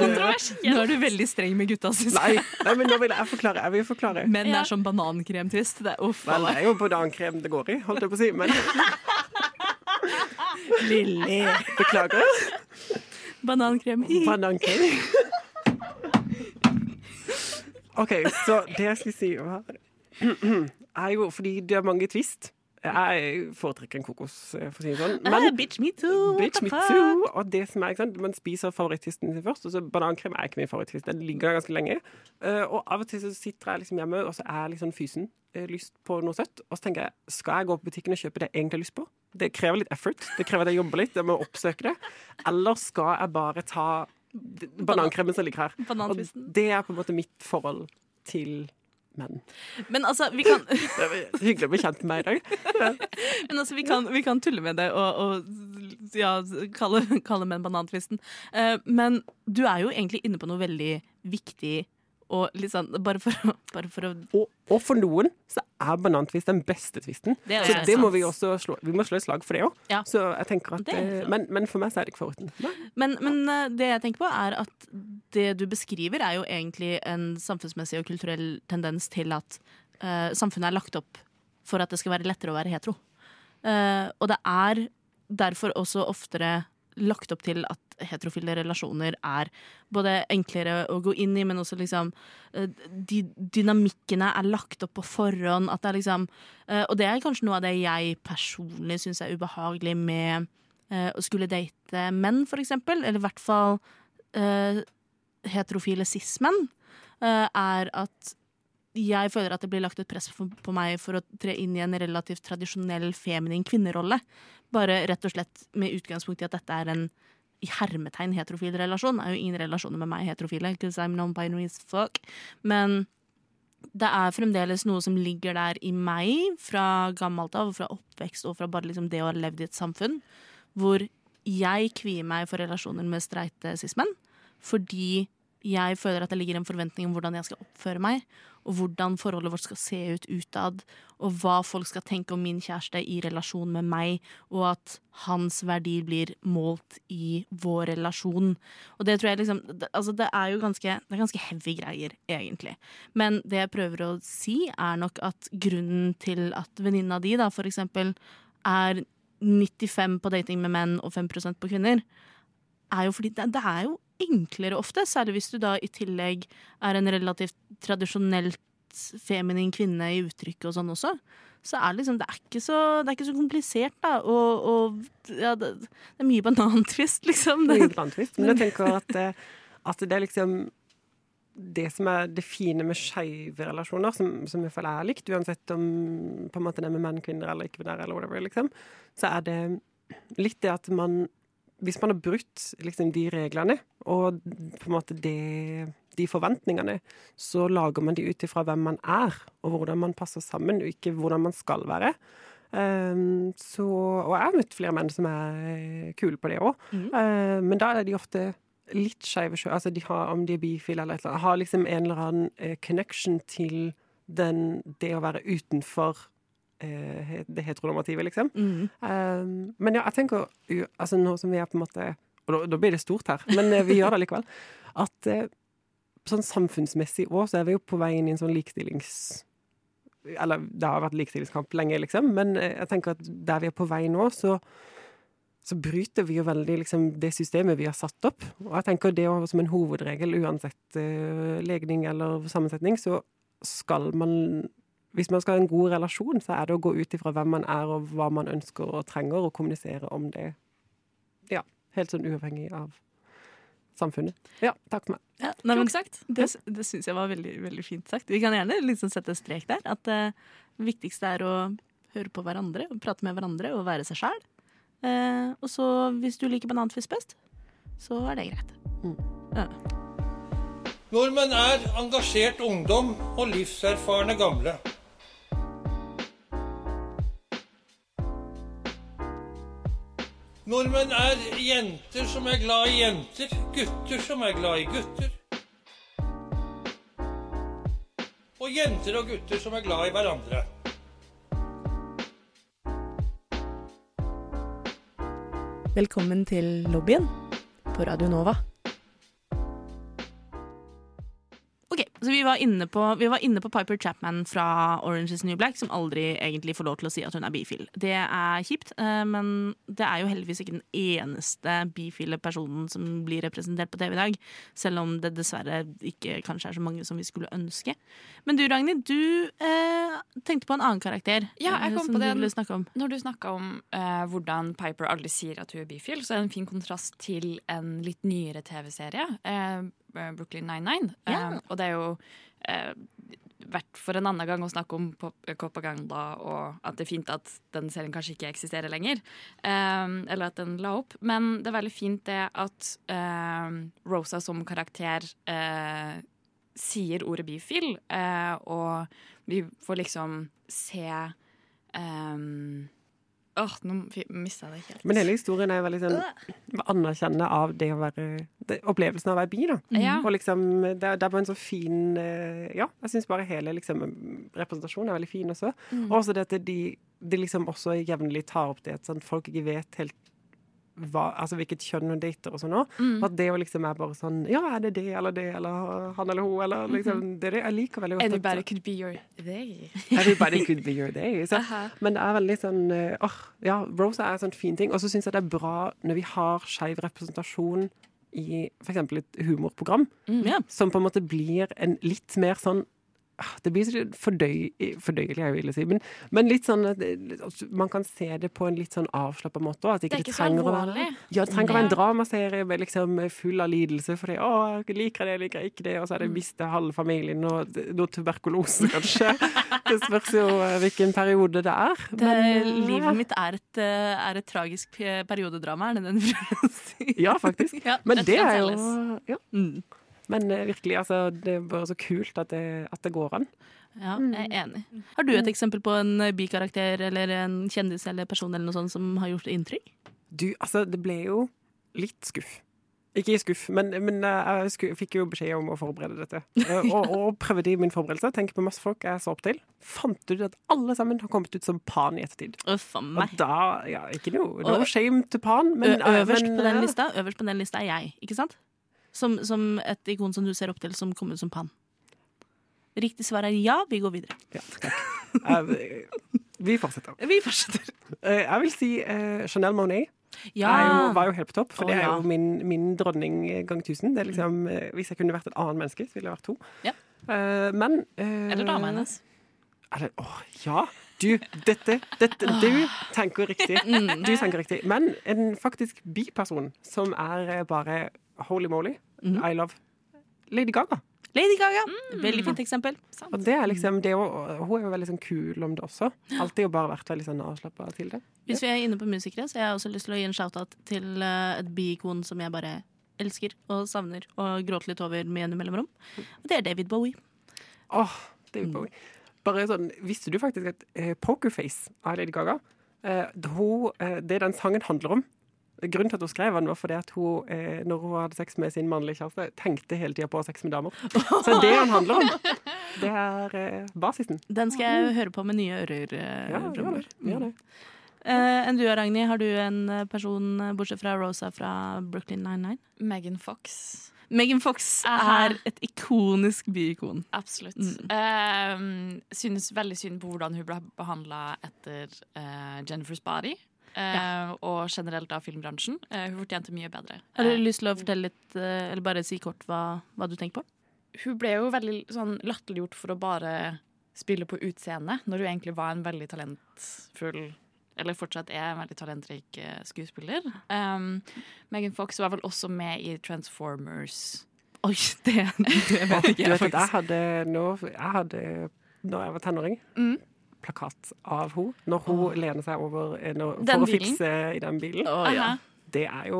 er du veldig streng med gutta, syns jeg. nei, men nå vil jeg forklare. Jeg vil forklare. Men det er som banankremtvist. Det uff. Det er jo banankrem det går i, holdt jeg på å si. Men *laughs* Lille. beklager. Banankrem. Banankrem. OK, så det jeg skulle si var *clears throat* er jo fordi det er mange twist. Jeg foretrekker en kokos, for å si det sånn. Ah, bitch me too. Bitch me too. Og det som er, ikke sant? Man spiser favorittisten sin først, og så banankrem er ikke min favoritttvist. Den ligger ganske lenge. Eh, og av og til så sitter jeg liksom hjemme, og så er jeg sånn fysen. eh, lyst på noe søtt. Og så tenker jeg, skal jeg gå på butikken og kjøpe det jeg egentlig har lyst på? Det krever litt effort. Det krever at jeg jobber litt. Jeg må oppsøke det. Eller skal jeg bare ta banankremen som ligger her? Og det er på en måte mitt forhold til menn. Men altså, vi kan, *laughs* Det var hyggelig å bli kjent med meg i dag. *laughs* men altså, vi kan, vi kan tulle med det og, og ja, kalle, kalle menn banantvisten. Uh, men du er jo egentlig inne på noe veldig viktig og litt sånn Bare for, å- bare for å Og, og for noen så er banantvist den beste tvisten. Det er Så sant. det må vi også slå Vi må slå et slag for det òg. Ja. Så jeg tenker at eh, men, men for meg så er det ikke favoritten. Men, men eh, det jeg tenker på, er at det du beskriver, er jo egentlig en samfunnsmessig og kulturell tendens til at uh, samfunnet er lagt opp for at det skal være lettere å være hetero. Uh, og det er derfor også oftere lagt opp til at heterofile relasjoner er både enklere å gå inn i, men også liksom eh, de Dynamikkene er lagt opp på forhånd. At det er liksom eh, Og det er kanskje noe av det jeg personlig syns er ubehagelig med eh, å skulle date menn, for eksempel. Eller i hvert fall heterofile cis-menn. er at jeg føler at det blir lagt et press på, meg for å tre inn i en relativt tradisjonell feminin kvinnerolle. Bare rett og slett med utgangspunkt i at dette er en i hermetegn heterofil relasjon. Det er jo ingen relasjoner med meg heterofile, I'm fuck. Men det er fremdeles noe som ligger der i meg fra gammelt av, fra oppvekst og fra bare liksom det å ha levd i et samfunn, hvor jeg kvier meg for relasjoner med streite cis-menn. Fordi jeg føler at det ligger en forventning om hvordan jeg skal oppføre meg, og hvordan forholdet vårt skal se ut utad, og hva folk skal tenke om min kjæreste i relasjon med meg, og at hans verdi blir målt i vår relasjon. Og det tror jeg liksom Altså, det er jo ganske, det er ganske heavy greier, egentlig. Men det jeg prøver å si, er nok at grunnen til at venninna di, da, for eksempel, er 95 på dating med menn og 5% på kvinner, er jo fordi det, det er jo enklere ofte, særlig hvis du da i tillegg er en relativt tradisjonelt feminin kvinne i uttrykk og sånn også. Så er liksom, det er ikke så, det er ikke så komplisert, da. Og, og ja, det, det er mye banantvist, *laughs* liksom. Det er mye *laughs* banantvist, Men jeg tenker at, at det er liksom det som er det fine med skeive relasjoner, som, som jeg føler er likt, uansett om på en måte det er med menn, kvinner eller ikke-binære, eller whatever, liksom, så er det litt det at man Hvis man har brutt liksom, de reglene og på en måte det, de forventningene, så lager man de ut ifra hvem man er, og hvordan man passer sammen, og ikke hvordan man skal være. Um, så, og jeg har møtt flere menn som er kule på det òg. men da er de ofte litt skeive sjøl. Altså de har, om de er bifile eller et eller annet. Har liksom en eller annen eh, connection til den, det å være utenfor eh, det heteronormative, liksom. mm. Um, men ja, jeg tenker altså nå som vi er på en måte Og da, da blir det stort her, men eh, vi gjør det likevel. At eh, sånn samfunnsmessig òg, så er vi jo på vei inn i en sånn likestillings... Eller det har vært likestillingskamp lenge, liksom, men eh, jeg tenker at der vi er på vei nå, så så bryter vi jo veldig liksom, det systemet vi har satt opp. Og jeg tenker det som en hovedregel, uansett uh, legning eller sammensetning, så skal man Hvis man skal ha en god relasjon, så er det å gå ut ifra hvem man er, og hva man ønsker og trenger, og kommunisere om det. Ja. Helt sånn uavhengig av samfunnet. Ja, takk for meg. ja, nei, men, sagt. det det syns jeg var veldig, veldig fint sagt. Vi kan gjerne liksom sette strek der. At det viktigste er å høre på hverandre, og prate med hverandre og være seg sjæl. Eh, og så, hvis du liker bananfisk best, så er det greit. Ja. Nordmenn er engasjert ungdom og livserfarne gamle. Nordmenn er jenter som er glad i jenter, gutter som er glad i gutter. Og jenter og gutter som er glad i hverandre. Velkommen til lobbyen på Radio Nova. Så vi var, inne på, vi var inne på Piper Chapman fra Orange is New Black, som aldri egentlig får lov til å si at hun er bifil. Det er kjipt, eh, men det er jo heldigvis ikke den eneste bifile personen som blir representert på TV i dag. Selv om det dessverre ikke kanskje er så mange som vi skulle ønske. Men du, Ragnhild, du eh, tenkte på en annen karakter Ja, jeg eh, kom som på du ville snakke om. Når du snakka om eh, hvordan Piper aldri sier at hun er bifil, så er det en fin kontrast til en litt nyere TV-serie, eh, Brooklyn 99. Ja. Eh, og det er jo uh, verdt for en annen gang å snakke om Copaganda og at det er fint at den serien kanskje ikke eksisterer lenger. Eh, eller at den la opp. Men det er veldig fint det at eh, Rosa som karakter uh, sier ordet bifil, uh, og vi får liksom se um, Åh, nå mista jeg det helt. Men hele historien er veldig sånn anerkjennende av det å være det, Opplevelsen av å være bi, da. Ja. Og liksom, det, det er bare en så fin eh, Ja, jeg syns bare hele liksom, representasjonen er veldig fin også. Mm. Også det at de, de liksom også jevnlig tar opp det at sånn, folk ikke vet helt hva, altså hvilket kjønn hun dater og sånn òg. Mm. At det jo liksom er bare sånn Ja, er det det eller det, eller han eller hun, eller liksom Det er det jeg liker veldig godt. at- Anybody could be your day. Everybody *laughs* could be your day. Så. Aha. Men det er veldig sånn åh, åh, Ja, Rosa er en sånn fin ting. Og så syns jeg det er bra når vi har skeiv representasjon i f.eks. et humorprogram, Ja. som på en måte blir en litt mer sånn det blir så fordøy, fordøyelig, jeg vil si, men, men litt sånn at man kan se det på en litt sånn avslappa måte. òg. Det er ikke så alvorlig. Ja, det trenger å være en dramaserie liksom full av lidelse fordi 'Å, jeg liker det, jeg liker ikke det', og så er det mista miste halve familien og noe tuberkulose, kanskje. *laughs* det spørs jo eh, hvilken periode det er. Det, Men, eh, livet mitt er et, eh, er et tragisk periodedrama, er det den prøver å si? Ja, faktisk. *laughs* Ja, Men det er jo ja. Mm. Men eh, virkelig, altså, det er bare så kult at det, at det går an. Ja, jeg er enig. Har du et eksempel på en eh, bikarakter eller en kjendis eller person eller noe sånt som har gjort inntrykk? Du, altså, det ble jo litt skuff. Ikke skuff, men, men eh, jeg skuff, fikk jo beskjed om å forberede dette. *laughs* Og, og prøvde i min forberedelse. Tenk på masse folk jeg så opp til. Fant ut at alle sammen har kommet ut som Pan i ettertid. Uff a Og da Ja, ikke noe no shame to Pan, men øverst, men, på den lista, øverst på den lista er jeg, ikke sant? Som, som et ikon som du ser opp til, som kom ut som Pan. Riktig svar er ja, vi går videre. Ja, takk. Eh, Vi fortsetter. Vi fortsetter. Eh, Jeg vil si eh, Chanel Monet. Ja. Jeg var jo helt på topp, for oh, det er ja. jo min, min dronning gang tusen. Det er liksom, eh, hvis jeg kunne vært et annet menneske, så ville jeg vært to. Ja. Eh, men eh, Eller dama hennes. Eller, åh, ja. Du, dette, dette Du tenker riktig. Du tenker riktig. Men en faktisk biperson som er eh, bare holy moly, I love Lady Gaga. Lady Gaga. Veldig fint eksempel. Og det er liksom det å, Hun er jo veldig sånn kul om det også. Alltid jo bare vært veldig sånn avslappa til det. Hvis vi er inne på musikere, så har jeg også lyst til å gi en shout-out til eh, et bi-ikon som jeg bare elsker og savner og gråter litt over med jevne mellomrom. Og det er David Bowie. Åh, David Bowie. Bare sånn, Visste du faktisk at uh, Pokerface av Lady Gaga uh, hun, uh, Det den sangen handler om Grunnen til at hun skrev den, var fordi at hun, eh, når hun hadde sex med sin mannlige kjæreste, tenkte hele tida på å ha sex med damer. Så det er det den handler om, det er eh, basisen. Den skal jeg høre på med nye ører. eh, Ja, gjør det. Gjør det. Eh, enn du, Ragnhild, har du en person, bortsett fra Rosa fra Brooklyn 99? Megan Fox. Megan Fox er et ikonisk byikon. Absolutt. Mm. synes veldig synd på hvordan hun ble behandla etter uh, Jennifer's Body. Eh, Og generelt av filmbransjen. Eh, hun fortjente mye bedre. Har du Eh, lyst til å fortelle litt, eller bare si kort hva, hva du tenker på? hun ble jo veldig sånn latterliggjort for å bare spille på utseendet, når hun egentlig var en veldig talentfull eller fortsatt er en veldig talentrik skuespiller. Um, Megan Fox var vel også med i Transformers. Oi, det, det vet *laughs* ikke Du jeg vet at jeg hadde, når, jeg hadde, når jeg var tenåring, Mm. Plakat av henne når hun lener seg over eh, når, Den for å bilen? fikse i den bilen. Oh, ja. Det er jo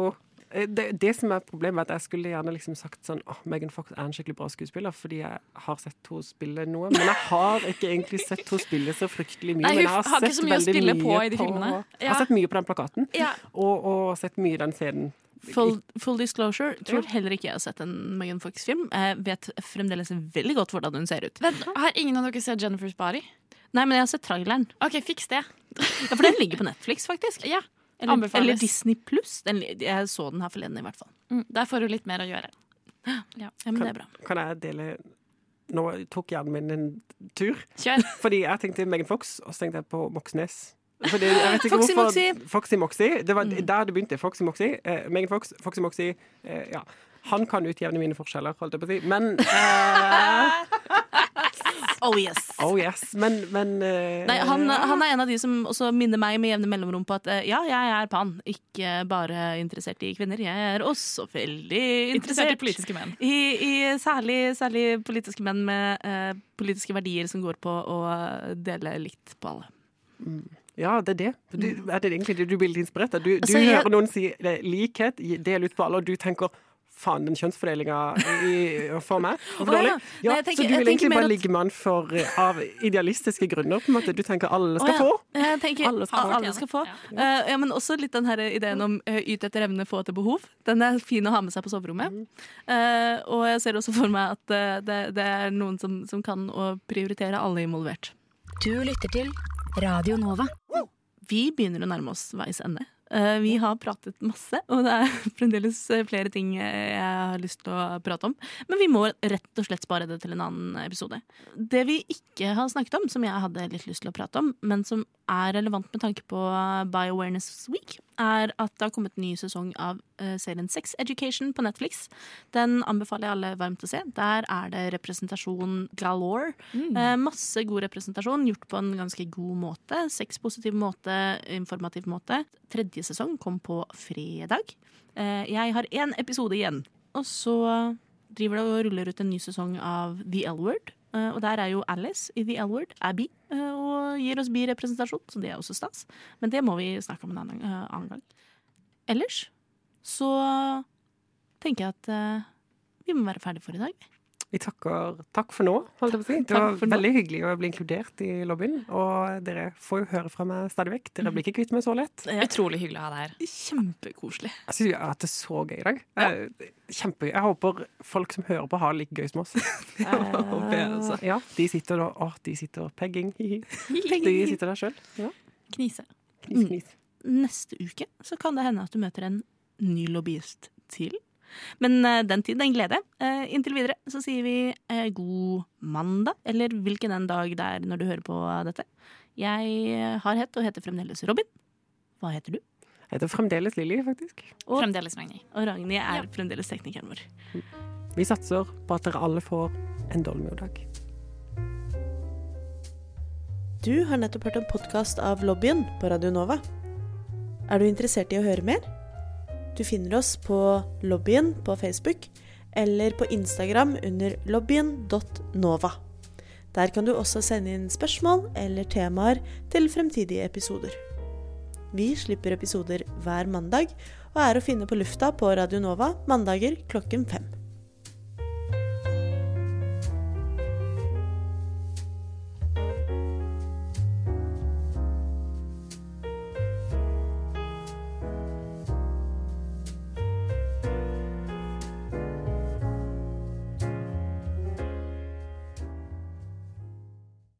eh, det, det som er problemet, er at jeg skulle gjerne liksom sagt sånn Åh, Megan Fox er en skikkelig bra skuespiller, fordi jeg har sett henne spille noe. Men jeg har ikke egentlig sett henne spille så fryktelig mye. Nei, hun men jeg har, har ikke sett så mye å veldig spille på mye i de filmene. Jeg Ja. har sett mye på den plakaten, Ja. og, og sett mye i den scenen. Full, full disclosure, tror heller ikke jeg har sett en Megan Fox-film. Jeg vet fremdeles veldig godt hvordan hun ser ut. Vent, har ingen av dere sett Jennifer's Body? Nei, men jeg har sett traileren. OK, fiks det. *laughs* Ja, For den ligger på Netflix, faktisk. Ja, Eller, Anbefales. eller Disney Pluss. Jeg så den her forleden, i hvert fall. mm, Der får du litt mer å gjøre. Ja, men det er bra. Kan jeg dele Nå tok hjernen min en tur. Kjør. *laughs* Fordi jeg tenkte Megan Fox, og så tenkte jeg på Moxnes. Fordi jeg vet ikke Foxy hvorfor- Moxy. Foxy Moxy. Det var der det begynte. Foxy Moxy. Eh, Megan Fox, Foxy Moxy. Eh, ja. Han kan utjevne mine forskjeller, holdt jeg på å si. Men eh, *laughs* Oh yes. Oh yes. Men, men uh, Nei, han, han er en av de som også minner meg med jevne mellomrom på at eh, ja, jeg er pan. Ikke bare interessert i kvinner. Jeg er også veldig interessert, Interessert i politiske menn. I, i særlig, særlig politiske menn med uh, politiske verdier som går på å dele likt på alle. Ja, det er det. Du, er det egentlig det du blir litt inspirert av? Du, du Altså, jeg- hører noen si likhet, del ut på alle, og du tenker Faen, den kjønnsfordelinga for meg. *laughs* For ja. dårlig. Nei, Ja, tenker- så du vil egentlig bare at- ligge med han for, eh, av idealistiske grunner? på en måte. Du tenker alle skal oh, ja. få? Tenker Alle skal skal, få. alle skal få. Uh, ja, men også litt den her ideen om uh, yt etter evne, få etter behov. Den er fin å ha med seg på soverommet. Uh, og jeg ser også for meg at uh, det, det er noen som, som kan å prioritere alle involvert. Du lytter til Radio Nova. Vi begynner å nærme oss veis ende. Eh, vi har pratet masse, og det er *laughs* fremdeles flere ting eh, jeg har lyst til å prate om. Men vi må rett og slett spare det til en annen episode. Det vi ikke har snakket om, som jeg hadde litt lyst til å prate om, men som er relevant med tanke på Bioawareness Week, er at det har kommet en ny sesong av uh, serien Sex Education på Netflix. Den anbefaler jeg alle varmt å se. Der er det representasjon galore. Eh, masse god representasjon, gjort på en ganske god måte. Sexpositiv måte, informativ måte. Tredje sesong kom på fredag. Uh, jeg har én episode igjen. Og så driver det og ruller ut en ny sesong av The L-Word. Eh, og der er jo Alice i The L-Word, Abby, eh, og gir oss birepresentasjon, så det er også stas. Men det må vi snakke om en annen, eh, gang. Ellers så tenker jeg at vi må være ferdige for i dag. Vi takker takk for nå, holdt jeg på å si. Det var nå. veldig hyggelig å bli inkludert i lobbyen. Og dere får jo høre fra meg stadig vekk. Dere blir ikke kvitt meg så lett. Utrolig hyggelig å ha deg her. Kjempekoselig. Jeg syns vi har hatt det så gøy i dag. Ja. Kjempegøy. Jeg håper folk som hører på, har det like gøy som oss. *laughs* Eh, Ja, de sitter da Å, de sitter pegging. hihi. De sitter der sjøl. Ja. Knise. Knis, knis. Neste uke så kan det hende at du møter en ny lobbyist til. Men eh, den tid, den glede. Eh, inntil videre så sier vi eh, god mandag, eller hvilken en dag det er når du hører på dette. Jeg har hett og heter fremdeles Robin. Hva heter du? Jeg heter fremdeles Lilly, faktisk. Og, Fremdeles Ragnhild. og Ragnhild er Ja. fremdeles teknikeren vår. Vi satser på at dere alle får en Dolmio-dag. Du har nettopp hørt en podkast av Lobbyen på Radio Nova. Er du interessert i å høre mer? Du finner oss på Lobbyen på Facebook eller på Instagram under lobbyen.nova. Der kan du også sende inn spørsmål eller temaer til fremtidige episoder. Vi slipper episoder hver mandag og er å finne på lufta på Radio Nova mandager klokken fem.